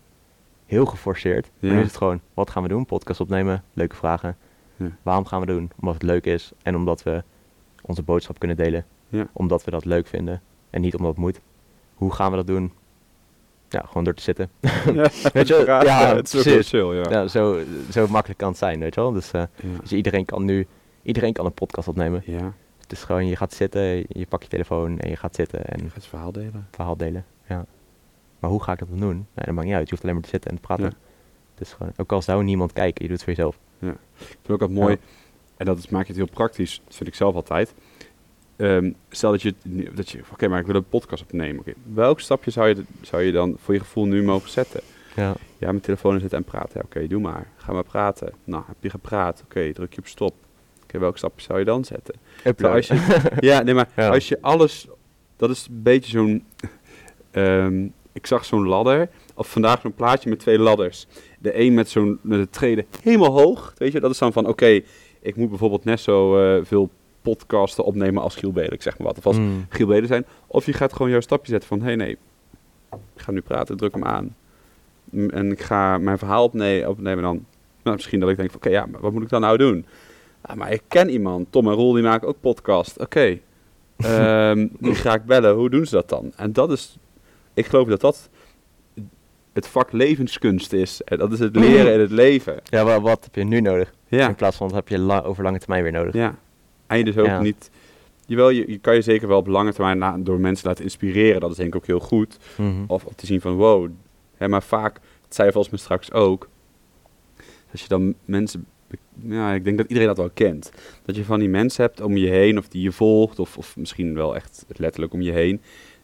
Heel geforceerd. Maar Ja. nu is het gewoon, wat gaan we doen? Podcast opnemen, leuke vragen. Ja. Waarom gaan we doen? Omdat het leuk is en omdat we onze boodschap kunnen delen. Ja. Omdat we dat leuk vinden en niet omdat het moet. Hoe gaan we dat doen? Ja, gewoon door te zitten. ja, Weet je, vraag, ja, het is ook chill, ja. Ja, zo, zo makkelijk kan het zijn, weet je wel. Dus, eh, dus iedereen kan nu, iedereen kan een podcast opnemen. ja. Het is gewoon, je gaat zitten, je pakt je telefoon en je gaat zitten en Je gaat verhaal delen. verhaal delen. Ja. Maar hoe ga ik dat dan doen? Nee, dat maakt niet uit. Je hoeft alleen maar te zitten en te praten. Ja. Het is gewoon, ook al zou niemand kijken, je doet het voor jezelf. Ik vind ook altijd mooi, Ja. en dat maakt het heel praktisch, dat vind ik zelf altijd. Ehm, stel dat je, dat je oké, maar ik wil een podcast opnemen. Oké, welk stapje zou je, zou je dan voor je gevoel nu mogen zetten? Ja. Ja, mijn telefoon is zitten en praten. Ja, Oké, doe maar. Ga maar praten. Nou, heb je gepraat? Oké, druk je op stop. Oké, welk stapje zou je dan zetten? Upload. als je, ja, nee, maar Ja. als je alles... Dat is een beetje zo'n... ehm, ik zag zo'n ladder. Of vandaag zo'n plaatje met twee ladders. De een met zo'n met de treden helemaal hoog. Weet je, dat is dan van... Oké, ik moet bijvoorbeeld net zo eh, veel podcasten opnemen als Giel Belen. Ik zeg maar wat. Of als Mm. Giel Belen zijn. Of je gaat gewoon jouw stapje zetten van... Hé, hey, nee. Ik ga nu praten. Druk hem aan. En ik ga mijn verhaal opne- opnemen dan... Nou, misschien dat ik denk van... Oké, ja, maar wat moet ik dan nou doen? Ah, maar ik ken iemand. Tom en Roel, die maken ook podcast. Oké. Ehm, die ga ik bellen. Hoe doen ze dat dan? En dat is... Ik geloof dat dat het vak levenskunst is. En dat is het leren in het leven. Ja, wa- wat heb je nu nodig? Ja. In plaats van wat heb je la- over lange termijn weer nodig. Ja. En je dus ook Ja. niet... Jawel, je, je kan je zeker wel op lange termijn na- door mensen laten inspireren. Dat is denk ik ook heel goed. Mhm. Of te zien van, wow. Hè, maar vaak, dat zei je volgens mij straks ook. Als je dan mensen... Ja, ik denk dat iedereen dat wel kent. Dat je van die mensen hebt om je heen, of die je volgt, of, of misschien wel echt letterlijk om je heen.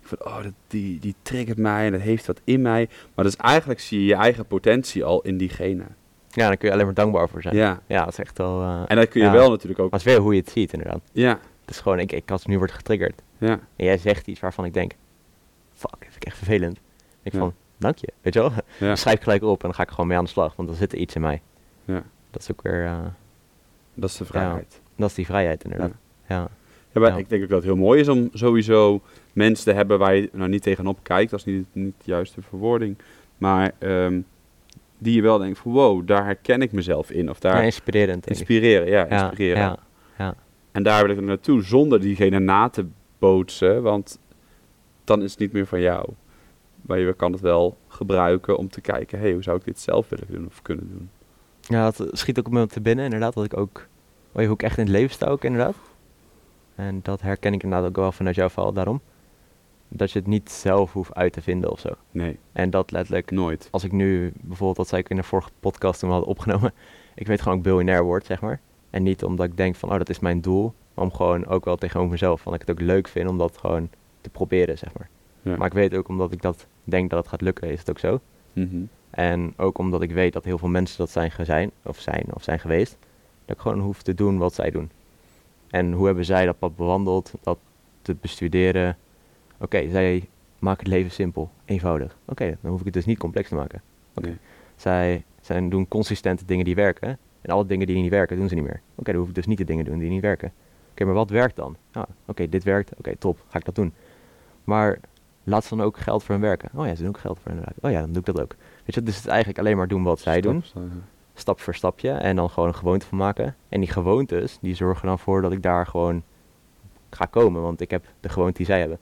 Van, oh, dat, die, die triggert mij en dat heeft wat in mij. Maar dus eigenlijk zie je je eigen potentie al in diegene. Ja, daar kun je alleen maar dankbaar voor zijn. Ja. Ja, dat is echt wel... eh, En dat kun je Ja. wel natuurlijk ook... Maar het is weer hoe je het ziet, inderdaad. Ja, Het is gewoon, ik, ik als nu word getriggerd. ja, En jij zegt iets waarvan ik denk, fuck, dat vind ik echt vervelend. Ik Ja. van, dank je, weet je wel? ja. Schrijf gelijk op en dan ga ik gewoon mee aan de slag, want dan zit er iets in mij. Ja. Dat is ook weer, eh, Dat is de vrijheid. dat is die vrijheid inderdaad. Ja. Ja, maar Ja. ik denk ook dat het heel mooi is om sowieso mensen te hebben waar je nou niet tegenop kijkt. Dat is niet, niet de juiste verwoording. Maar ehm, die je wel denkt van wow, daar herken ik mezelf in. Of daar Ja, inspirerend. inspireren. Ja, Ja, inspireren. Ja, ja. En daar wil ik er naartoe zonder diegene na te bootsen. Want dan is het niet meer van jou. Maar je kan het wel gebruiken om te kijken, hey, hoe zou ik dit zelf willen doen of kunnen doen? ja, het schiet ook op me te binnen inderdaad, dat ik ook, weet je, hoe ik echt in het leven sta ook inderdaad. En dat herken ik inderdaad ook wel vanuit jouw verhaal daarom. Dat je het niet zelf hoeft uit te vinden of zo. Nee, En dat letterlijk nooit. als ik nu bijvoorbeeld, dat zei ik in de vorige podcast toen we hadden opgenomen, ik weet gewoon ook biljonair word, zeg maar. En niet omdat ik denk van, oh, dat is mijn doel, maar om gewoon ook wel tegenover mezelf, van dat ik het ook leuk vind om dat gewoon te proberen, zeg maar. Ja. Maar ik weet ook omdat ik dat denk dat het gaat lukken, is het ook zo. Mhm. En ook omdat ik weet dat heel veel mensen dat zijn gezijn, of zijn, of zijn geweest, dat ik gewoon hoef te doen wat zij doen. En hoe hebben zij dat pad bewandeld, dat te bestuderen. Oké, zij maken het leven simpel, eenvoudig. Oké, dan hoef ik het dus niet complex te maken. Oké. Nee. Zij, zij doen consistente dingen die werken. En alle dingen die niet werken, doen ze niet meer. Oké, dan hoef ik dus niet de dingen te doen die niet werken. Oké, maar wat werkt dan? Ah, Oké, dit werkt. Oké, top. Ga ik dat doen. Maar laat ze dan ook geld voor hen werken. Oh ja, ze doen ook geld voor hen werken. Oh ja, dan doe ik dat ook. Weet je, dus het is eigenlijk alleen maar doen wat zij doen. Ja. Stap voor stapje. En dan gewoon een gewoonte van maken. En die gewoontes, die zorgen dan voor dat ik daar gewoon ga komen. Want ik heb de gewoonte die zij hebben.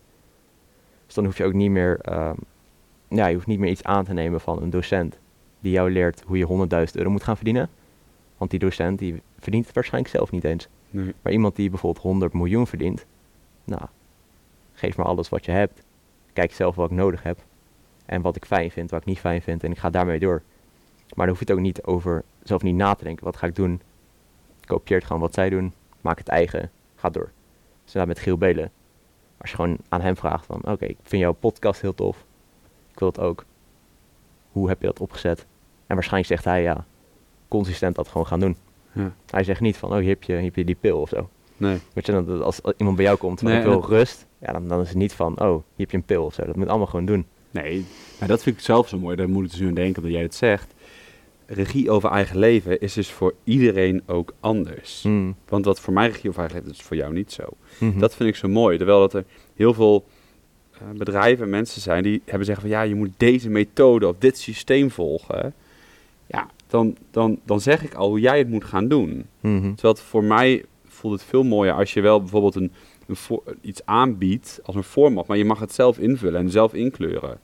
Dus dan hoef je ook niet meer... ehm, ja, je hoeft niet meer iets aan te nemen van een docent. Die jou leert hoe je 100.000 euro moet gaan verdienen. Want die docent die verdient het waarschijnlijk zelf niet eens. Nee. Maar iemand die bijvoorbeeld 100 miljoen verdient, nou, geef maar alles wat je hebt. Kijk zelf wat ik nodig heb. En wat ik fijn vind, wat ik niet fijn vind. En ik ga daarmee door. Maar dan hoef je het ook niet over, zelf niet na te denken. Wat ga ik doen? Kopieert gewoon wat zij doen. Maak het eigen. Ga door. Dus met Giel Belen. Als je gewoon aan hem vraagt van, oké, ik vind jouw podcast heel tof. Ik wil het ook. Hoe heb je dat opgezet? En waarschijnlijk zegt hij, ja, consistent dat gewoon gaan doen. Ja. Hij zegt niet van, oh, hier heb je, hier heb je die pil of zo. Nee. Weet je, dan- als iemand bij jou komt van Nee, ik wil dat- rust, ja, dan, dan is het niet van, oh, hier heb je een pil of zo. Dat moet allemaal gewoon doen. Nee, maar dat vind ik zelf zo mooi. Daar moet ik dus nu aan denken dat jij het zegt. Regie over eigen leven is dus voor iedereen ook anders. Mm. Want wat voor mij regie over eigen leven is, is voor jou niet zo. Mhm. Dat vind ik zo mooi. Terwijl dat er heel veel eh, bedrijven en mensen zijn die hebben zeggen van ja, je moet deze methode of dit systeem volgen. Ja, dan, dan, dan zeg ik al hoe jij het moet gaan doen. Mhm. Terwijl het voor mij voelt het veel mooier als je wel bijvoorbeeld een, een voor- iets aanbiedt als een format, maar je mag het zelf invullen en zelf inkleuren.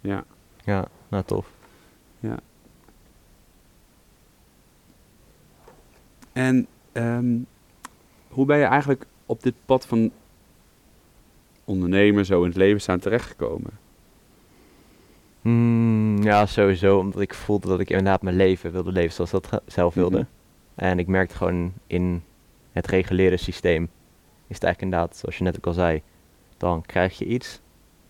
Ja, Ja, nou tof. En ehm, hoe ben je eigenlijk op dit pad van ondernemen zo in het leven staan terechtgekomen? Mm, ja, sowieso, omdat ik voelde dat ik inderdaad mijn leven wilde leven zoals dat zelf wilde. Mhm. En ik merkte gewoon in het reguliere systeem, is het eigenlijk inderdaad, zoals je net ook al zei, dan krijg je iets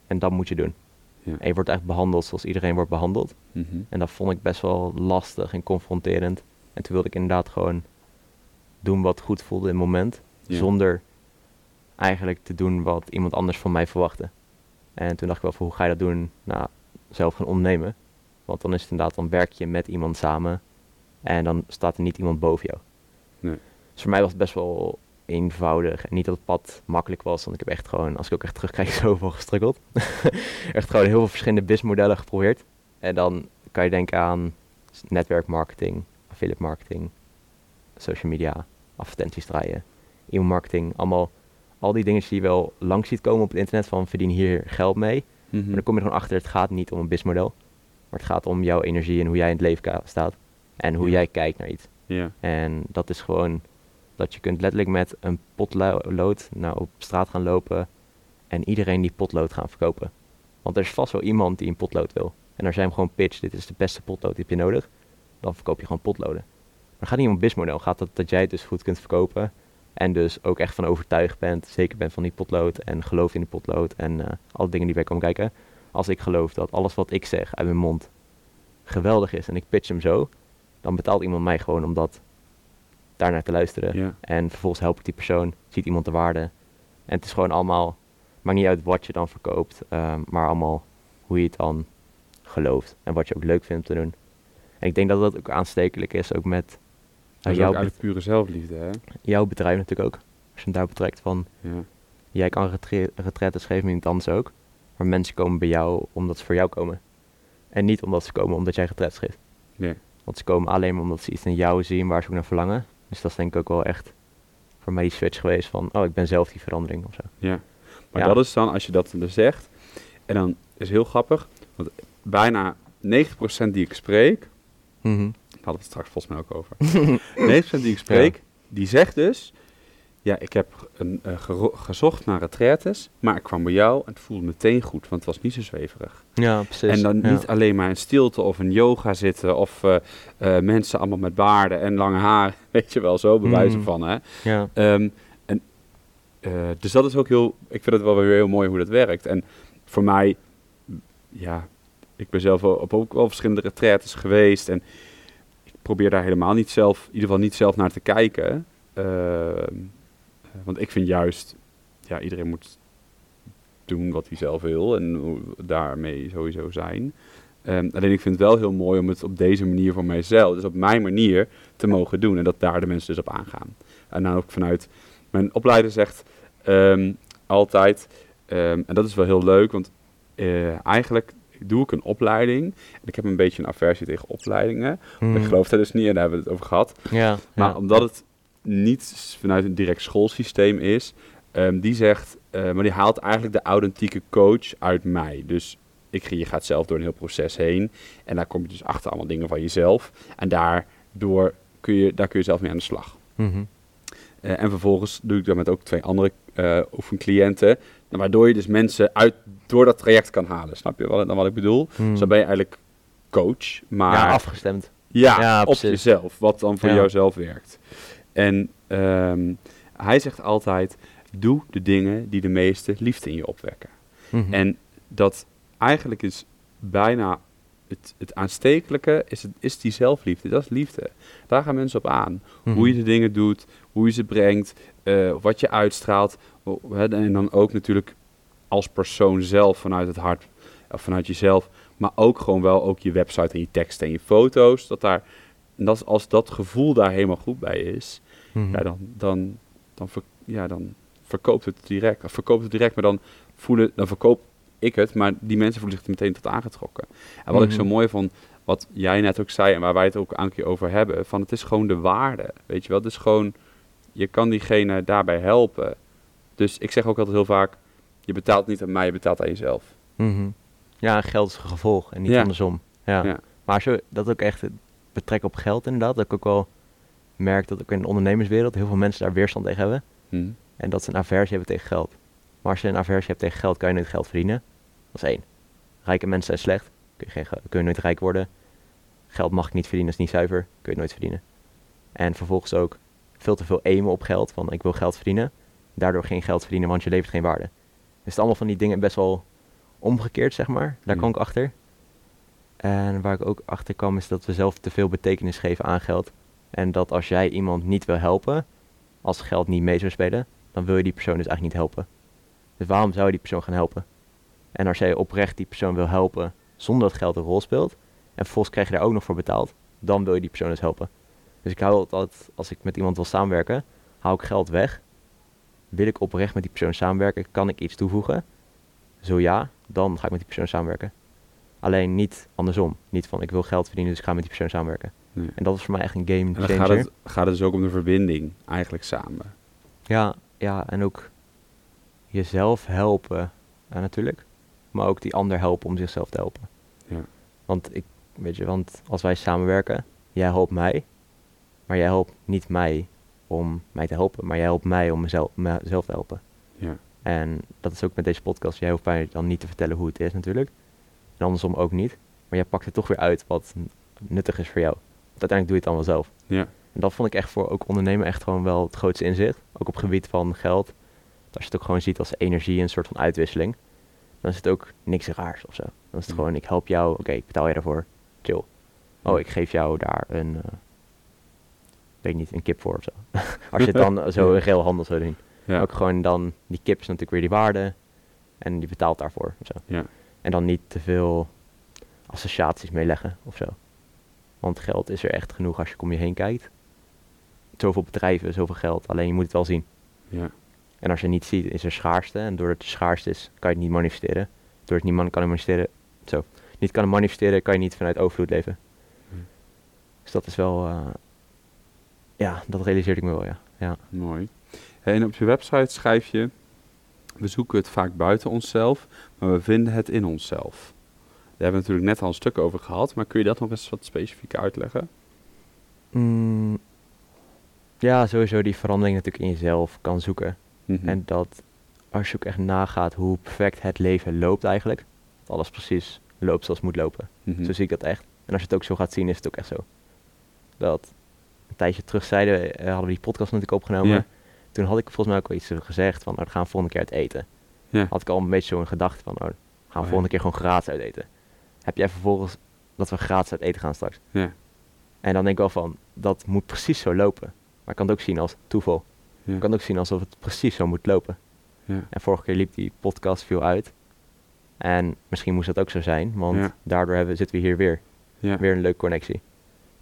en dat moet je doen. Ja. En je wordt echt behandeld zoals iedereen wordt behandeld. Mhm. En dat vond ik best wel lastig en confronterend. En toen wilde ik inderdaad gewoon doen wat goed voelde in het moment. Ja. Zonder eigenlijk te doen wat iemand anders van mij verwachtte. En toen dacht ik wel van hoe ga je dat doen? Nou, zelf gaan ondernemen. Want dan is het inderdaad, dan werk je met iemand samen. En dan staat er niet iemand boven jou. Nee. Dus voor mij was het best wel eenvoudig. En niet dat het pad makkelijk was. Want ik heb echt gewoon, als ik ook echt terugkijk, zoveel gestruggeld. echt gewoon heel veel verschillende businessmodellen geprobeerd. En dan kan je denken aan netwerkmarketing, affiliate marketing, social media, advertenties draaien, e-mailmarketing. Allemaal al die dingen die je wel lang ziet komen op het internet van verdien hier geld mee. Mhm. Maar dan kom je er gewoon achter, het gaat niet om een businessmodel. Maar het gaat om jouw energie en hoe jij in het leven staat. En hoe Ja. jij kijkt naar iets. Ja, En dat is gewoon Dat je kunt letterlijk met een potlood nou, op straat gaan lopen en iedereen die potlood gaan verkopen. Want er is vast wel iemand die een potlood wil. En als jij hem gewoon pitch, dit is de beste potlood die heb je nodig, dan verkoop je gewoon potloden. Maar gaat niet om een businessmodel. Gaat dat dat jij het dus goed kunt verkopen en dus ook echt van overtuigd bent, zeker bent van die potlood en gelooft in die potlood en uh, alle dingen die bij komen kijken. Als ik geloof dat alles wat ik zeg uit mijn mond geweldig is en ik pitch hem zo, dan betaalt iemand mij gewoon om dat daarnaar te luisteren. Ja. En vervolgens help ik die persoon, ziet iemand de waarde. En het is gewoon allemaal, maakt niet uit wat je dan verkoopt, uh, maar allemaal hoe je het dan gelooft en wat je ook leuk vindt om te doen. En ik denk dat dat ook aanstekelijk is, ook met dat is jouw, ook eigenlijk pure zelfliefde, hè? jouw bedrijf natuurlijk ook. Als je hem daar betrekt van, Ja. jij kan retre- retretes geven, niet anders ook. Maar mensen komen bij jou omdat ze voor jou komen. En niet omdat ze komen omdat jij retretes geeft. Nee. Want ze komen alleen maar omdat ze iets in jou zien waar ze ook naar verlangen. Dus dat is denk ik ook wel echt voor mij die switch geweest van, oh, ik ben zelf die verandering of zo. Ja. Maar Ja. dat is dan, als je dat dus zegt, en dan is heel grappig, want bijna 90% die ik spreek, Mhm. Hadden het straks volgens mij ook over, 90% die ik spreek, die zegt dus, ja, ik heb een, eh, gezocht naar retraites, maar ik kwam bij jou en het voelde meteen goed, want het was niet zo zweverig. Ja, precies. En dan ja. niet alleen maar in stilte of in yoga zitten of eh, eh, mensen allemaal met baarden en lange haar, weet je wel, zo bewijzen Mm. van, hè. Ja, Ehm, en, dus dat is ook heel, ik vind het wel weer heel mooi hoe dat werkt. En voor mij, ja, ik ben zelf op ook wel verschillende retraites geweest en probeer daar helemaal niet zelf, in ieder geval niet zelf naar te kijken. Ehm, want ik vind juist, ja, iedereen moet doen wat hij zelf wil en daarmee sowieso zijn. Ehm, alleen ik vind het wel heel mooi om het op deze manier voor mijzelf, dus op mijn manier, te mogen doen. En dat daar de mensen dus op aangaan. En dan ook vanuit, mijn opleider zegt ehm, altijd, en dat is wel heel leuk, want eh, eigenlijk doe ik een opleiding. En ik heb een beetje een aversie tegen opleidingen. Ik geloof daar dus niet en daar hebben we het over gehad. Ja, Maar ja. omdat het niet vanuit een direct schoolsysteem is, ehm, die zegt, eh, maar die haalt eigenlijk de authentieke coach uit mij. Dus ik, je gaat zelf door een heel proces heen en daar kom je dus achter allemaal dingen van jezelf. En daardoor kun je, daar kun je zelf mee aan de slag. Mhm. Eh, en vervolgens doe ik dat met ook twee andere eh oefencliënten. Waardoor je dus mensen uit, door dat traject kan halen. Snap je wat, dan wat ik bedoel? Mhm. Dus dan ben je eigenlijk coach, maar ja, afgestemd. ja, Ja, op jezelf, wat dan voor Ja. jouzelf werkt. En ehm, hij zegt altijd, doe de dingen die de meeste liefde in je opwekken. Mhm. En dat eigenlijk is bijna het, het aanstekelijke, is, het, is die zelfliefde, dat is liefde. Daar gaan mensen op aan. Mhm. Hoe je de dingen doet, hoe je ze brengt, eh, wat je uitstraalt. En dan ook natuurlijk als persoon zelf vanuit het hart, of vanuit jezelf. Maar ook gewoon wel ook je website en je teksten en je foto's. Dat daar, en dat, als dat gevoel daar helemaal goed bij is, Mhm. ja, dan, dan, dan, ver- ja, dan verkoopt het direct. Of verkoopt het direct, maar dan, voelen, dan verkoop ik het. Maar die mensen voelen zich er meteen tot aangetrokken. En wat ik zo Mhm. mooi vond, wat jij net ook zei en waar wij het ook een keer over hebben, van het is gewoon de waarde. Weet je wel, het is gewoon, je kan diegene daarbij helpen. Dus ik zeg ook altijd heel vaak, je betaalt niet aan mij, je betaalt aan jezelf. Mhm. Ja, geld is een gevolg en niet Ja. andersom. Ja. Ja. Maar als je dat ook echt betrekt op geld inderdaad, dat ik ook wel merk dat ook in de ondernemerswereld heel veel mensen daar weerstand tegen hebben. Hm. En dat ze een aversie hebben tegen geld. Maar als je een aversie hebt tegen geld, kan je nooit geld verdienen. Dat is één. Rijke mensen zijn slecht, kun je, geen, ge- kun je nooit rijk worden. Geld mag ik niet verdienen, is niet zuiver, kun je nooit verdienen. En vervolgens ook veel te veel aimen op geld, van ik wil geld verdienen. Daardoor geen geld verdienen, want je levert geen waarde. Het is allemaal van die dingen best wel omgekeerd, zeg maar. Daar kwam Mm. ik achter. En waar ik ook achter kwam, is dat we zelf te veel betekenis geven aan geld. En dat als jij iemand niet wil helpen, als geld niet mee zou spelen, dan wil je die persoon dus eigenlijk niet helpen. Dus waarom zou je die persoon gaan helpen? En als jij oprecht die persoon wil helpen zonder dat geld een rol speelt, en vervolgens krijg je daar ook nog voor betaald, dan wil je die persoon dus helpen. Dus ik hou altijd, als ik met iemand wil samenwerken, hou ik geld weg. Wil ik oprecht met die persoon samenwerken? Kan ik iets toevoegen? Zo ja, dan ga ik met die persoon samenwerken. Alleen niet andersom. Niet van ik wil geld verdienen, dus ik ga met die persoon samenwerken. Nee. En dat is voor mij echt een game En dan changer. gaat het, gaat het dus ook om de verbinding, eigenlijk samen. Ja, ja, en ook jezelf helpen, eh, natuurlijk. Maar ook die ander helpen om zichzelf te helpen. Ja. Want ik, weet je, want als wij samenwerken, jij helpt mij, maar jij helpt niet mij om mij te helpen, maar jij helpt mij om mezelf, mezelf te helpen. Ja. En dat is ook met deze podcast. Jij hoeft mij dan niet te vertellen hoe het is natuurlijk. En andersom ook niet. Maar jij pakt er toch weer uit wat nuttig is voor jou. Want uiteindelijk doe je het dan wel zelf. Ja. En dat vond ik echt voor ook ondernemen echt gewoon wel het grootste inzicht. Ook op het gebied van geld. Dat als je het ook gewoon ziet als energie, een soort van uitwisseling. Dan is het ook niks raars of zo. Dan is het Ja. gewoon, ik help jou, oké, ik betaal je daarvoor. Chill. Oh, ik geef jou daar een, eh, weet niet, een kip voor of zo. als je het dan zo in geel handel zou doen. Ja. Ook gewoon dan, die kip is natuurlijk weer die waarde. En die betaalt daarvoor of zo. Ja. En dan niet te veel associaties mee leggen of zo. Want geld is er echt genoeg als je om je heen kijkt. Zoveel bedrijven, zoveel geld. Alleen je moet het wel zien. Ja. En als je het niet ziet, is er schaarste. En doordat het schaarste is, kan je het niet manifesteren. Doordat het niet kan manifesteren, zo. Niet kan manifesteren, kan je niet vanuit overvloed leven. Hm. Dus dat is wel, eh, ja, dat realiseerde ik me wel, ja. ja. Mooi. En op je website schrijf je: We zoeken het vaak buiten onszelf, maar we vinden het in onszelf. Daar hebben we natuurlijk net al een stuk over gehad, maar kun je dat nog eens wat specifieker uitleggen? Mm, ja, sowieso die verandering natuurlijk in jezelf kan zoeken. Mhm. En dat als je ook echt nagaat hoe perfect het leven loopt eigenlijk. Alles precies loopt zoals het moet lopen. Mhm. Zo zie ik dat echt. En als je het ook zo gaat zien, is het ook echt zo. Dat een tijdje terug zeiden, we, eh, hadden we die podcast natuurlijk opgenomen. Ja. Toen had ik volgens mij ook wel iets gezegd van, nou, we gaan volgende keer uit eten. Ja. Had ik al een beetje zo in gedachten van, oh, we gaan Oh, volgende keer gewoon gratis uit eten. Heb jij vervolgens dat we gratis uit eten gaan straks? Ja. En dan denk ik wel van, dat moet precies zo lopen. Maar ik kan het ook zien als toeval. Ik kan het ook zien alsof het precies zo moet lopen. Ja. En vorige keer liep die podcast veel uit. En misschien moest dat ook zo zijn, want daardoor hebben, zitten we hier weer. Ja. Weer een leuke connectie.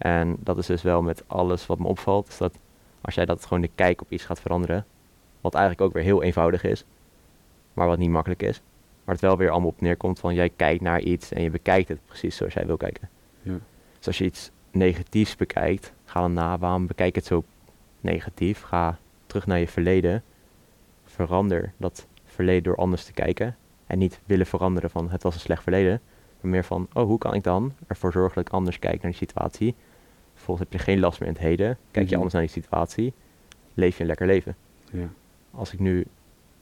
En dat is dus wel met alles wat me opvalt, is dat als jij dat gewoon de kijk op iets gaat veranderen, wat eigenlijk ook weer heel eenvoudig is, maar wat niet makkelijk is, maar het wel weer allemaal op neerkomt van jij kijkt naar iets en je bekijkt het precies zoals jij wil kijken. Ja. Dus als je iets negatiefs bekijkt, ga dan na, waarom bekijk het zo negatief? Ga terug naar je verleden, verander dat verleden door anders te kijken en niet willen veranderen van het was een slecht verleden, maar meer van, oh, hoe kan ik dan ervoor zorgen dat ik anders kijk naar die situatie? Vervolgens heb je geen last meer in het heden, kijk je Mhm. anders naar die situatie, leef je een lekker leven. Ja. Als ik nu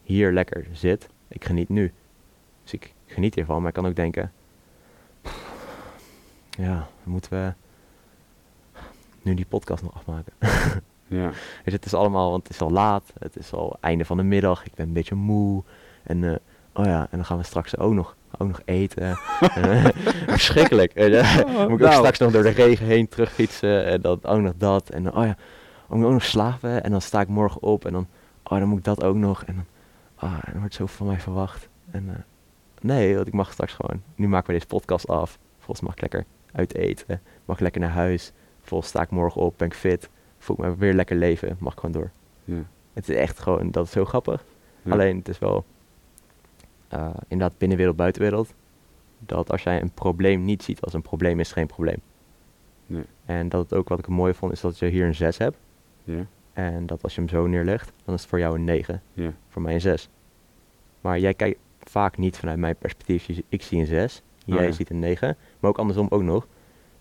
hier lekker zit, ik geniet nu. Dus ik geniet hiervan, maar ik kan ook denken, ja, moeten we nu die podcast nog afmaken? Ja. Je, het is allemaal, want het is al laat, het is al einde van de middag, ik ben een beetje moe. En eh, oh ja, en dan gaan we straks ook nog, ook nog eten. En, eh, verschrikkelijk. je. Oh, moet ik ook nou. straks nog door de regen heen terugfietsen en dan ook nog dat. En dan, oh ja, ik moet ook nog slapen en dan sta ik morgen op en dan, oh dan moet ik dat ook nog. En dan, ah, en dan wordt zo van mij verwacht. En eh, nee, want ik mag straks gewoon, nu maken we deze podcast af. Volgens mag ik lekker uit eten, mag ik lekker naar huis. Volgens sta ik morgen op, ben ik fit, voel ik me weer lekker leven, mag ik gewoon door. Ja. Het is echt gewoon, dat is zo grappig. Ja. Alleen het is wel eh, inderdaad binnenwereld, buitenwereld. Dat als jij een probleem niet ziet als een probleem, is het geen probleem. Nee. En dat het ook wat ik mooi vond, is dat je hier een 6 hebt. Ja. En dat als je hem zo neerlegt, dan is het voor jou een 9. Ja. Voor mij een 6. Maar jij kijkt vaak niet vanuit mijn perspectief. Ik zie een 6, Oh, jij ja. ziet een 9. Maar ook andersom ook nog.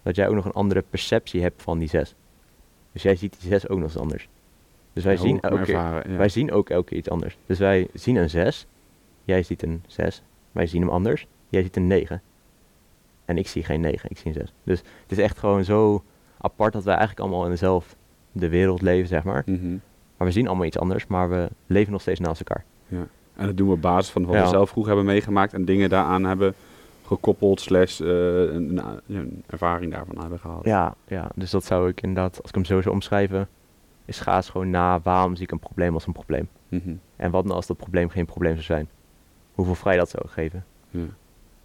Dat jij ook nog een andere perceptie hebt van die 6. Dus jij ziet die 6 ook nog eens anders. Dus wij, zien elke ervaren, wij zien ook elke keer iets anders. Dus wij zien een 6. Jij ziet een 6. Wij zien hem anders. Jij ziet een 9. En ik zie geen 9, ik zie een 6. Dus het is echt gewoon zo apart dat wij eigenlijk allemaal in dezelfde wereld leven, zeg maar. Mhm. Maar we zien allemaal iets anders, maar we leven nog steeds naast elkaar. En dat doen we op basis van wat Ja. we zelf vroeger hebben meegemaakt en dingen daaraan hebben gekoppeld, slash eh, een, ervaring daarvan hebben gehaald. Ja, ja, dus dat zou ik inderdaad, als ik hem zo zou omschrijven, is ga eens gewoon na waarom zie ik een probleem als een probleem. Mhm. En wat nou als dat probleem geen probleem zou zijn? Hoeveel vrij dat zou geven? ja.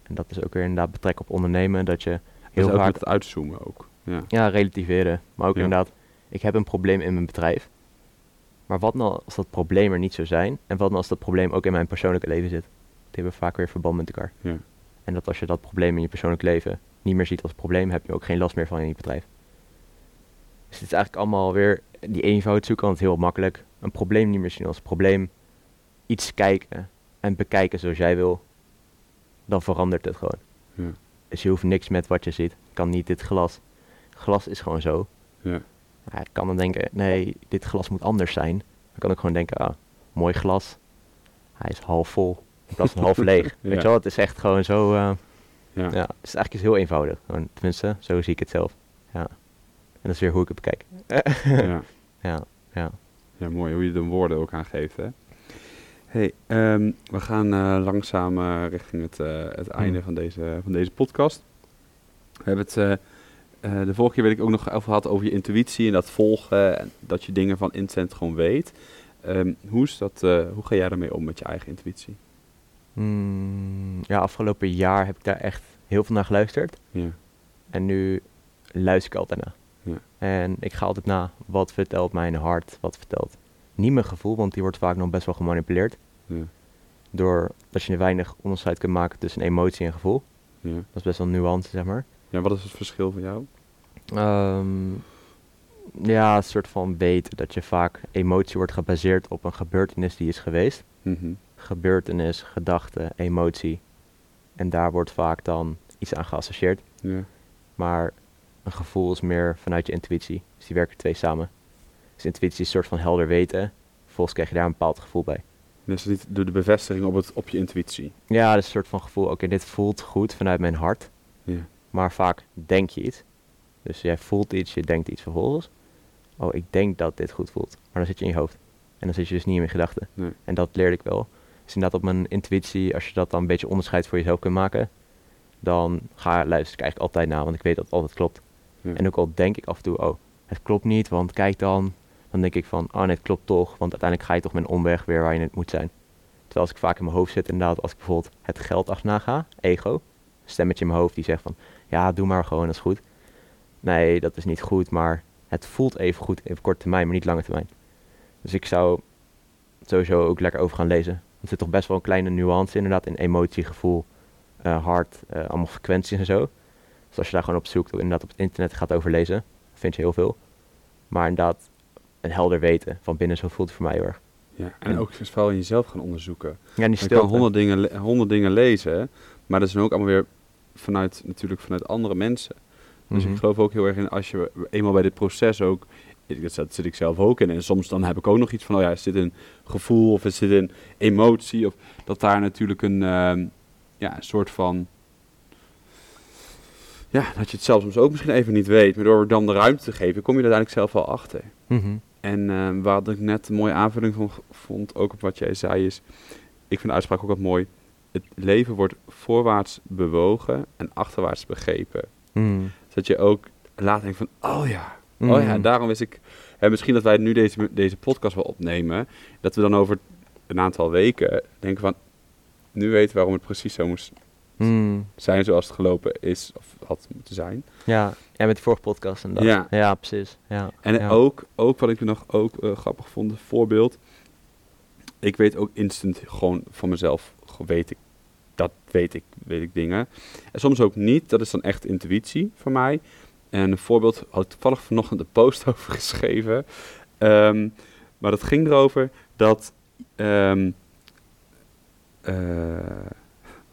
En dat is ook weer inderdaad betrek op ondernemen, dat je Heel vaak het uitzoomen ook. Ja. Ja, relativeren. Maar ook Ja. inderdaad, ik heb een probleem in mijn bedrijf. Maar wat nou als dat probleem er niet zou zijn? En wat nou als dat probleem ook in mijn persoonlijke leven zit? Die hebben vaak weer verband met elkaar. Ja. En dat als je dat probleem in je persoonlijk leven niet meer ziet als probleem, heb je ook geen last meer van in je bedrijf. Dus het is eigenlijk allemaal weer die eenvoud zoeken, want het heel makkelijk. Een probleem niet meer zien als probleem. Iets kijken en bekijken zoals jij wil. Dan verandert het gewoon. Ja. Dus je hoeft niks met wat je ziet. Kan niet dit glas. Glas is gewoon zo. Ja. Ja, ik kan dan denken, nee, dit glas moet anders zijn. Dan kan ik gewoon denken, ah, mooi glas. Hij is half vol, in plaats van half leeg. Ja. Weet je wel, het is echt gewoon zo... eh, Ja. ja. het is eigenlijk iets heel eenvoudig. Gewoon, tenminste, zo zie ik het zelf. Ja. En dat is weer hoe ik het bekijk. ja. Ja, ja. Ja, mooi hoe je de woorden ook aangeeft, hè? Hey, ehm, we gaan eh, langzaam eh, richting het, eh, het einde van deze, van deze podcast. We hebben het, de vorige keer weet ik ook nog over gehad over je intuïtie en dat volgen en dat je dingen van instant gewoon weet. Ehm, hoe, is dat, hoe ga jij daarmee om met je eigen intuïtie? Mm, ja, afgelopen jaar heb ik daar echt heel veel naar geluisterd. Ja, En nu luister ik altijd naar. Ja. En ik ga altijd na, wat vertelt mijn hart, wat vertelt niet mijn gevoel, want die wordt vaak nog best wel gemanipuleerd. Ja, Door dat je weinig onderscheid kunt maken tussen emotie en gevoel. ja. Dat is best wel een nuance, zeg maar. ja, wat is het verschil voor jou? Ehm, ja, een soort van weten dat je vaak emotie wordt gebaseerd op een gebeurtenis die is geweest. Mhm. Gebeurtenis, gedachte, emotie. En daar wordt vaak dan iets aan geassocieerd. Ja, Maar een gevoel is meer vanuit je intuïtie. Dus die werken twee samen. Dus intuïtie is een soort van helder weten. Vervolgens krijg je daar een bepaald gevoel bij. Dus niet door de bevestiging op, het, op je intuïtie. Ja, dat is een soort van gevoel. Oké, dit voelt goed vanuit mijn hart. Ja, Maar vaak denk je iets. Dus jij voelt iets, je denkt iets vervolgens. Oh, ik denk dat dit goed voelt. Maar dan zit je in je hoofd. En dan zit je dus niet in je gedachten. nee. En dat leerde ik wel. Dus inderdaad op mijn intuïtie, als je dat dan een beetje onderscheid voor jezelf kunt maken, dan ga luister ik eigenlijk altijd na, want ik weet dat het altijd klopt. Ja. En ook al denk ik af en toe, oh, het klopt niet, want kijk dan. Dan denk ik van, oh nee, het klopt toch, want uiteindelijk ga je toch een omweg weer waar je het moet zijn. Terwijl als ik vaak in mijn hoofd zit, inderdaad, als ik bijvoorbeeld het geld achterna ga, ego, stemmetje in mijn hoofd die zegt van, ja, doe maar gewoon, dat is goed. Nee, dat is niet goed, maar het voelt even goed, even kort termijn, maar niet lange termijn. Dus ik zou sowieso ook lekker over gaan lezen. Want er zit toch best wel een kleine nuance inderdaad in emotie, gevoel, eh, hart, eh, allemaal frequenties en zo. Dus als je daar gewoon op zoekt, inderdaad op het internet gaat overlezen, vind je heel veel. Maar inderdaad, een helder weten van binnen, zo voelt het voor mij heel erg. Ja, en ook vooral in jezelf gaan onderzoeken. Ja, die Je stilte. kan honderd dingen, honderd dingen lezen, maar dat is dan ook allemaal weer vanuit, natuurlijk vanuit andere mensen. Dus Mhm. ik geloof ook heel erg in, als je eenmaal bij dit proces ook, dat zit ik zelf ook in, en soms dan heb ik ook nog iets van, oh ja, is dit een gevoel of is dit een emotie, of dat daar natuurlijk een, ehm, ja, een soort van, ja, dat je het zelf soms ook misschien even niet weet, maar door dan de ruimte te geven, kom je er uiteindelijk zelf wel achter. Mhm. En eh, wat ik net een mooie aanvulling van vond, ook op wat jij zei, is... Ik vind de uitspraak ook wat mooi. Het leven wordt voorwaarts bewogen en achterwaarts begrepen. Mhm. Zodat je ook laat denken van, oh ja, oh ja, Mhm. daarom wist ik... En misschien dat wij nu deze, deze podcast wel opnemen, dat we dan over een aantal weken denken van... Nu weten we waarom het precies zo moest Mhm. zijn zoals het gelopen is, of had moeten zijn. Ja, ja, met de vorige podcast en dat. Ja. ja precies. Ja. En ja. ook, ook wat ik nog ook eh, grappig vond, een voorbeeld. Ik weet ook instant gewoon van mezelf, weet ik, dat weet ik, weet ik dingen. En soms ook niet, dat is dan echt intuïtie voor mij. En een voorbeeld, had ik toevallig vanochtend een post over geschreven. Ehm, maar dat ging erover dat, ehm, eh,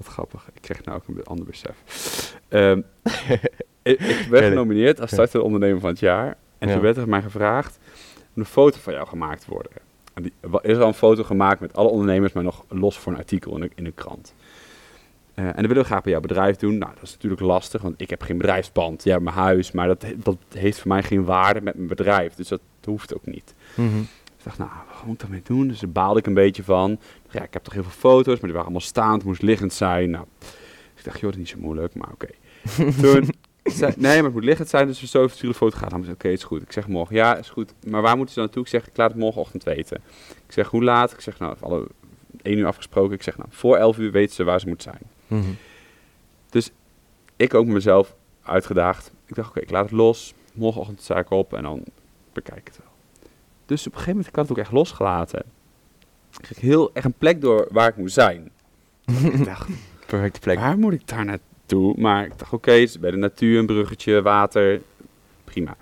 wat grappig, ik kreeg nou ook een ander besef. Ehm, ik, ik werd genomineerd als startende ondernemer van het jaar. En toen werd er mij gevraagd om een foto van jou gemaakt te worden. En die, er is al een foto gemaakt met alle ondernemers, maar nog los voor een artikel in een, in krant. Eh, en dat willen we graag bij jouw bedrijf doen. Nou, dat is natuurlijk lastig, want ik heb geen bedrijfspand. Ja, mijn huis, maar dat, dat heeft voor mij geen waarde met mijn bedrijf. Dus dat hoeft ook niet. Mhm. Ik dacht, nou, wat moet ik daarmee doen? Dus daar baalde ik een beetje van. Ja, ik heb toch heel veel foto's, maar die waren allemaal staand, het moest liggend zijn. Nou, ik dacht, joh, dat is niet zo moeilijk, maar oké. Toen zei, nee, maar het moet liggend zijn, dus we zo even sturen foto gaan. Dan zei oké, is goed. Ik zeg morgen, ja, is goed. Maar waar moeten ze naartoe? Ik zeg, ik laat het morgenochtend weten. Ik zeg, hoe laat? Ik zeg, nou, hadden één uur afgesproken. Ik zeg, nou, voor elf uur weten ze waar ze moet zijn. Mhm. Ik ook mezelf uitgedaagd. Ik dacht, oké, ik laat het los. Morgenochtend sta ik op en dan bekijk ik het. Dus op een gegeven moment ik had het ook echt losgelaten. Ik kreeg heel echt een plek door waar ik moest zijn. ik dacht, Perfecte plek. waar moet ik daar naartoe? Maar ik dacht, oké, is bij de natuur, een bruggetje, water. Prima.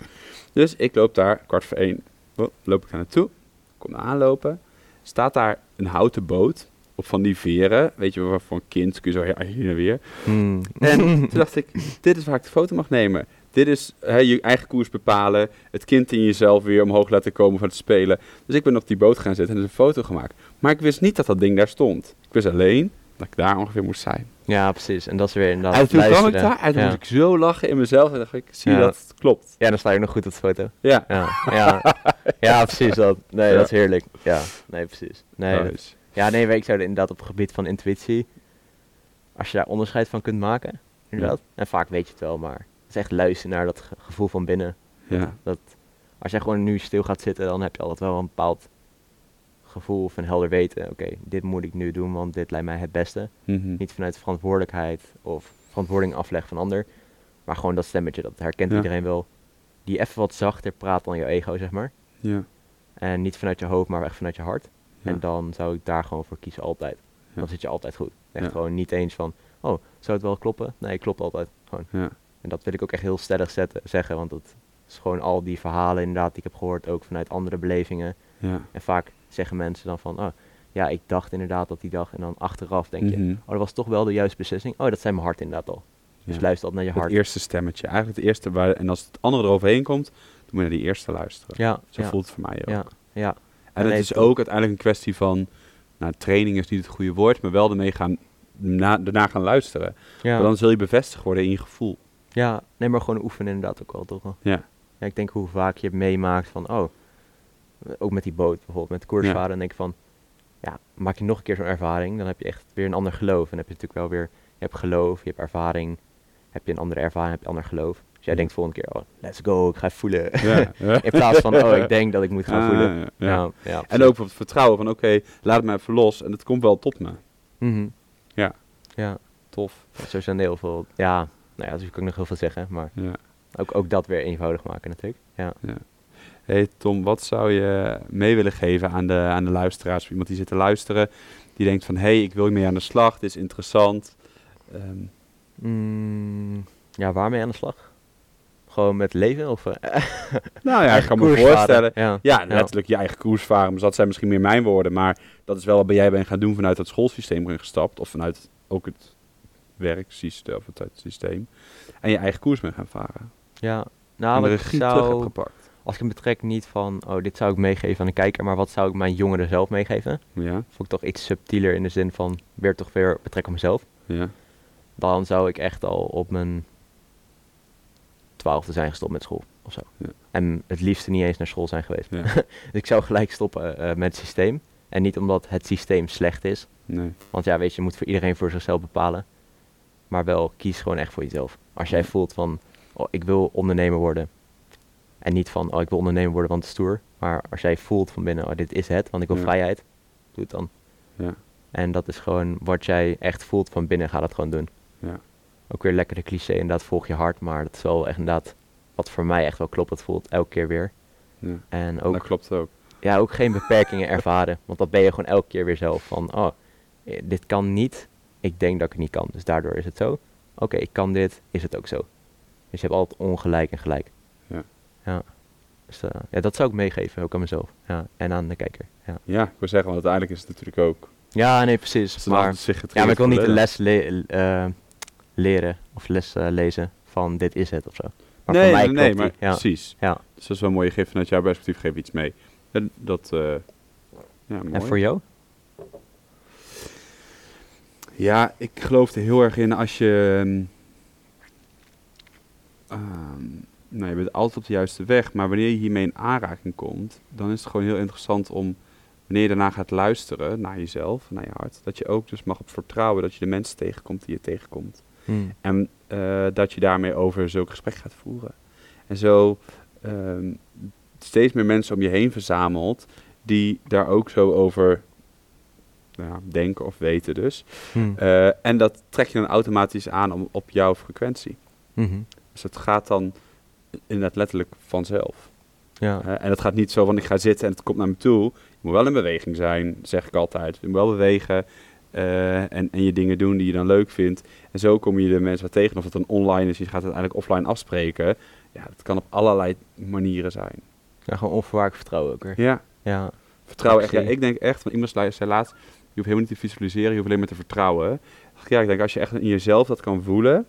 Dus ik loop daar, kwart voor één, oh, loop ik daar naartoe. Kom aanlopen. Staat daar een houten boot op van die veren. Weet je, voor een kind kun je zo heen en weer. Mhm. En toen dacht ik, dit is waar ik de foto mag nemen. Dit is hè, je eigen koers bepalen. Het kind in jezelf weer omhoog laten komen van het spelen. Dus ik ben op die boot gaan zitten en er een foto gemaakt. Maar ik wist niet dat dat ding daar stond. Ik wist alleen dat ik daar ongeveer moest zijn. Ja, precies. En dat is weer inderdaad en toen kwam ik daar en toen ja. moest ik zo lachen in mezelf. En dacht ik, zie je Ja. dat? Het klopt. ja, dan sta je nog goed op de foto. Ja. Ja, ja. ja precies dat. Nee, dat is heerlijk. Ja, nee, precies. Nee, dat- ja, nee, ik zou er inderdaad op het gebied van intuïtie, als je daar onderscheid van kunt maken, inderdaad. En vaak weet je het wel, maar is echt luisteren naar dat ge- gevoel van binnen. Ja. Dat als jij gewoon nu stil gaat zitten, dan heb je altijd wel een bepaald gevoel van helder weten. Oké, dit moet ik nu doen, want dit lijkt mij het beste. Mhm. Niet vanuit verantwoordelijkheid of verantwoording afleg van ander. Maar gewoon dat stemmetje, dat herkent Ja. iedereen wel. Die even wat zachter praat dan je ego, zeg maar. Ja. En niet vanuit je hoofd, maar echt vanuit je hart. Ja. En dan zou ik daar gewoon voor kiezen, altijd. Dan zit je altijd goed. Echt gewoon niet eens van, oh, zou het wel kloppen? Nee, klopt altijd. Gewoon. En dat wil ik ook echt heel stellig zetten, zeggen, want dat is gewoon al die verhalen inderdaad die ik heb gehoord, ook vanuit andere belevingen. Ja. En vaak zeggen mensen dan van, oh, ja, ik dacht inderdaad dat die dag. En dan achteraf denk je, Mhm. oh, dat was toch wel de juiste beslissing. Oh, dat zei mijn hart inderdaad al. Dus Ja. luister altijd naar je Het hart. eerste stemmetje. Eigenlijk het eerste waar... En als het andere eroverheen komt, dan moet je naar die eerste luisteren. Ja, Zo ja, voelt het voor mij ook. ja, ja. En het is ook uiteindelijk een kwestie van... Nou, training is niet het goede woord, maar wel ermee gaan... Na, daarna gaan luisteren. ja. Want dan zul je bevestigd worden in je gevoel. Ja, nee, maar gewoon oefenen inderdaad ook wel, toch wel. Ja. Ja, ik denk hoe vaak je meemaakt van, oh, ook met die boot bijvoorbeeld, met de koersvaren, dan denk ik van, ja, maak je nog een keer zo'n ervaring, dan heb je echt weer een ander geloof. En dan heb je natuurlijk wel weer, je hebt geloof, je hebt ervaring, heb je een andere ervaring, heb je ander geloof. Dus jij Ja. denkt volgende keer, oh, let's go, ik ga even voelen. Ja. In plaats van, oh, ik denk dat ik moet gaan Ah, voelen. ja. Ja, ja, En ook op het vertrouwen van, oké, laat het maar even los en het komt wel tot me. Mhm. Ja. Ja, Tof. zo zijn heel veel, ja, nou ja, dus ik kan nog heel veel zeggen, maar Ja. ook, ook dat weer eenvoudig maken natuurlijk. Ja. Hey Tom, wat zou je mee willen geven aan de, aan de luisteraars? Iemand die zit te luisteren, die denkt van, hé, hey, ik wil hiermee aan de slag, dit is interessant. Ehm, Mm, ja, waarmee aan de slag? Gewoon met leven? Of, eh, nou ja, ik kan me voorstellen. Ja, Ja, letterlijk je eigen koers varen. Maar dat zijn misschien meer mijn woorden. Maar dat is wel wat jij bent gaan doen vanuit het schoolsysteem erin gestapt. Of vanuit ook het werksysteem of het, systeem. En je eigen koers bent gaan varen. ja. en Nou, de regie terug hebt zou, gepakt. als ik hem betrek niet van, oh, dit zou ik meegeven aan de kijker, maar wat zou ik mijn jongeren zelf meegeven? Ja, Vond ik toch iets subtieler in de zin van, weer toch weer betrek op mezelf. ja, Dan zou ik echt al op mijn twaalfde zijn gestopt met school of zo. Ja. En het liefste niet eens naar school zijn geweest. ja. Dus ik zou gelijk stoppen eh, met het systeem. En niet omdat het systeem slecht is, Nee. Want ja, weet je, je moet voor iedereen voor zichzelf bepalen. Maar wel, kies gewoon echt voor jezelf. Als jij voelt van, oh, ik wil ondernemer worden. En niet van, oh, ik wil ondernemer worden, want het is stoer. Maar als jij voelt van binnen, oh, dit is het, want ik wil Ja. vrijheid. Doe het dan. Ja, En dat is gewoon wat jij echt voelt van binnen, ga dat gewoon doen. ja, Ook weer lekker de cliché, inderdaad, volg je hart. Maar dat is wel echt inderdaad, wat voor mij echt wel klopt. Het voelt elke keer weer. ja. En ook Dat klopt ook. ja, ook geen beperkingen ervaren. Want dat ben je gewoon elke keer weer zelf. Van, oh, dit kan niet. Ik denk dat ik het niet kan. Dus daardoor is het zo. Oké, ik kan dit. Is het ook zo. Dus je hebt altijd ongelijk en gelijk. Ja. Ja. Dus eh, ja, dat zou ik meegeven. Ook aan mezelf. Ja. En aan de kijker. Ja, Ja, ik wil zeggen, want uiteindelijk is het natuurlijk ook... ja nee, precies. Maar, zich ja, maar ik wil niet de les le- eh, leren. Of les eh, lezen van dit is het of zo. Maar nee, voor mij nee, nee, maar. Ja. precies. Ja. Dus dat is wel mooi. Je geeft vanuit jouw perspectief geef iets mee. En dat, ja, mooi. En voor jou? Ja, ik geloof er heel erg in als je... ehm, ehm, nou, je bent altijd op de juiste weg, maar wanneer je hiermee in aanraking komt, dan is het gewoon heel interessant om, wanneer je daarna gaat luisteren naar jezelf, naar je hart, dat je ook dus mag op vertrouwen dat je de mensen tegenkomt die je tegenkomt. Hmm. En eh, dat je daarmee over zulk gesprek gaat voeren. En zo ehm, steeds meer mensen om je heen verzamelt die daar ook zo over ja, denken of weten dus. Hmm. Eh, en dat trek je dan automatisch aan om, op jouw frequentie. Mhm. Dus het gaat dan inderdaad letterlijk vanzelf. Ja. hè. en het gaat niet zo van ik ga zitten en het komt naar me toe. Je moet wel in beweging zijn, zeg ik altijd. Je moet wel bewegen eh, en, en je dingen doen die je dan leuk vindt. En zo kom je de mensen wat tegen. Of het dan online is, je gaat het uiteindelijk offline afspreken. Ja, dat kan op allerlei manieren zijn. ja, gewoon onvoorwaardelijk vertrouwen ook weer. Ja, Ja. vertrouwen echt. Ja, ik denk echt, van iemand zei laatst, hoeft helemaal niet te visualiseren, je hoeft alleen maar te vertrouwen. Ja, ik denk als je echt in jezelf dat kan voelen,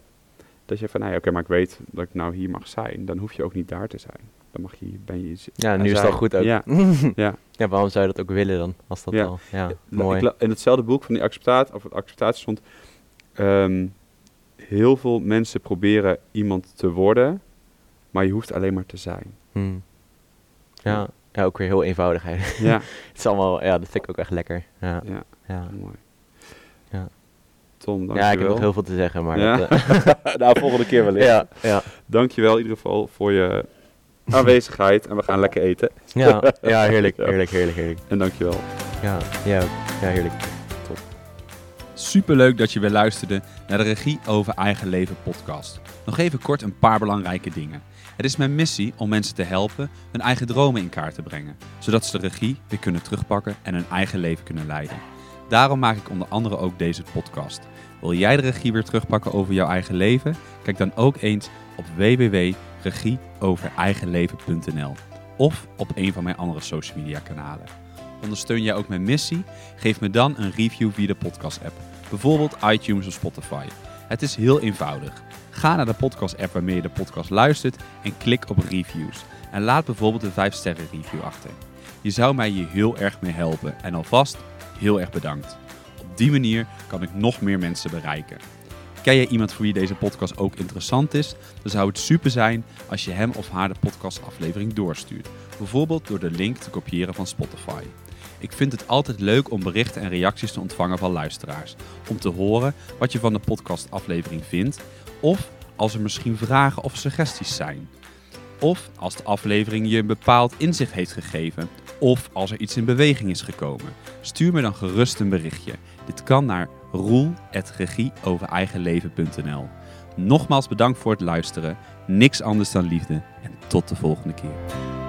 Dat je van, nou ja, oké, maar ik weet dat ik nou hier mag zijn. Dan hoef je ook niet daar te zijn. Dan mag je, ben je... Ja, nu is het al goed ook. Ja, ja. Ja, waarom zou je dat ook willen dan? Als dat Ja. al, ja, mooi. ik in hetzelfde boek van die acceptatie, of het acceptatie stond, ehm, heel veel mensen proberen iemand te worden, maar je hoeft alleen maar te zijn. Hmm. Ja, ja, ook weer heel eenvoudig eigenlijk. Ja, het is allemaal, ja, dat vind ik ook echt lekker. Ja, ja, ja. mooi. Ja. Tom, ja ik heb nog heel veel te zeggen, maar Ja? dat, eh, nou, volgende keer wellicht. ja, ja, Dankjewel in ieder geval voor je aanwezigheid en we gaan lekker eten. ja, ja, heerlijk, heerlijk, heerlijk, heerlijk. En dankjewel. Ja, ja, ja, heerlijk. Superleuk dat je weer luisterde naar de Regie over Eigen Leven podcast. Nog even kort een paar belangrijke dingen. Het is mijn missie om mensen te helpen hun eigen dromen in kaart te brengen, zodat ze de regie weer kunnen terugpakken en hun eigen leven kunnen leiden. Daarom maak ik onder andere ook deze podcast. Wil jij de regie weer terugpakken over jouw eigen leven? Kijk dan ook eens op www.regieovereigenleven.nl of op een van mijn andere social media kanalen. Ondersteun jij ook mijn missie? Geef me dan een review via de podcast app bijvoorbeeld iTunes of Spotify. Het is heel eenvoudig. Ga naar de podcast-app waarmee je de podcast luistert en klik op reviews. En laat bijvoorbeeld een 5-sterren review achter. Je zou mij hier heel erg mee helpen en alvast heel erg bedankt. Op die manier kan ik nog meer mensen bereiken. Ken jij iemand voor wie deze podcast ook interessant is? Dan zou het super zijn als je hem of haar de podcastaflevering doorstuurt. Bijvoorbeeld door de link te kopiëren van Spotify. Ik vind het altijd leuk om berichten en reacties te ontvangen van luisteraars. Om te horen wat je van de podcastaflevering vindt. Of als er misschien vragen of suggesties zijn. Of als de aflevering je een bepaald inzicht heeft gegeven. Of als er iets in beweging is gekomen. Stuur me dan gerust een berichtje. Dit kan naar roel.regieovereigenleven.nl Nogmaals bedankt voor het luisteren. Niks anders dan liefde. En tot de volgende keer.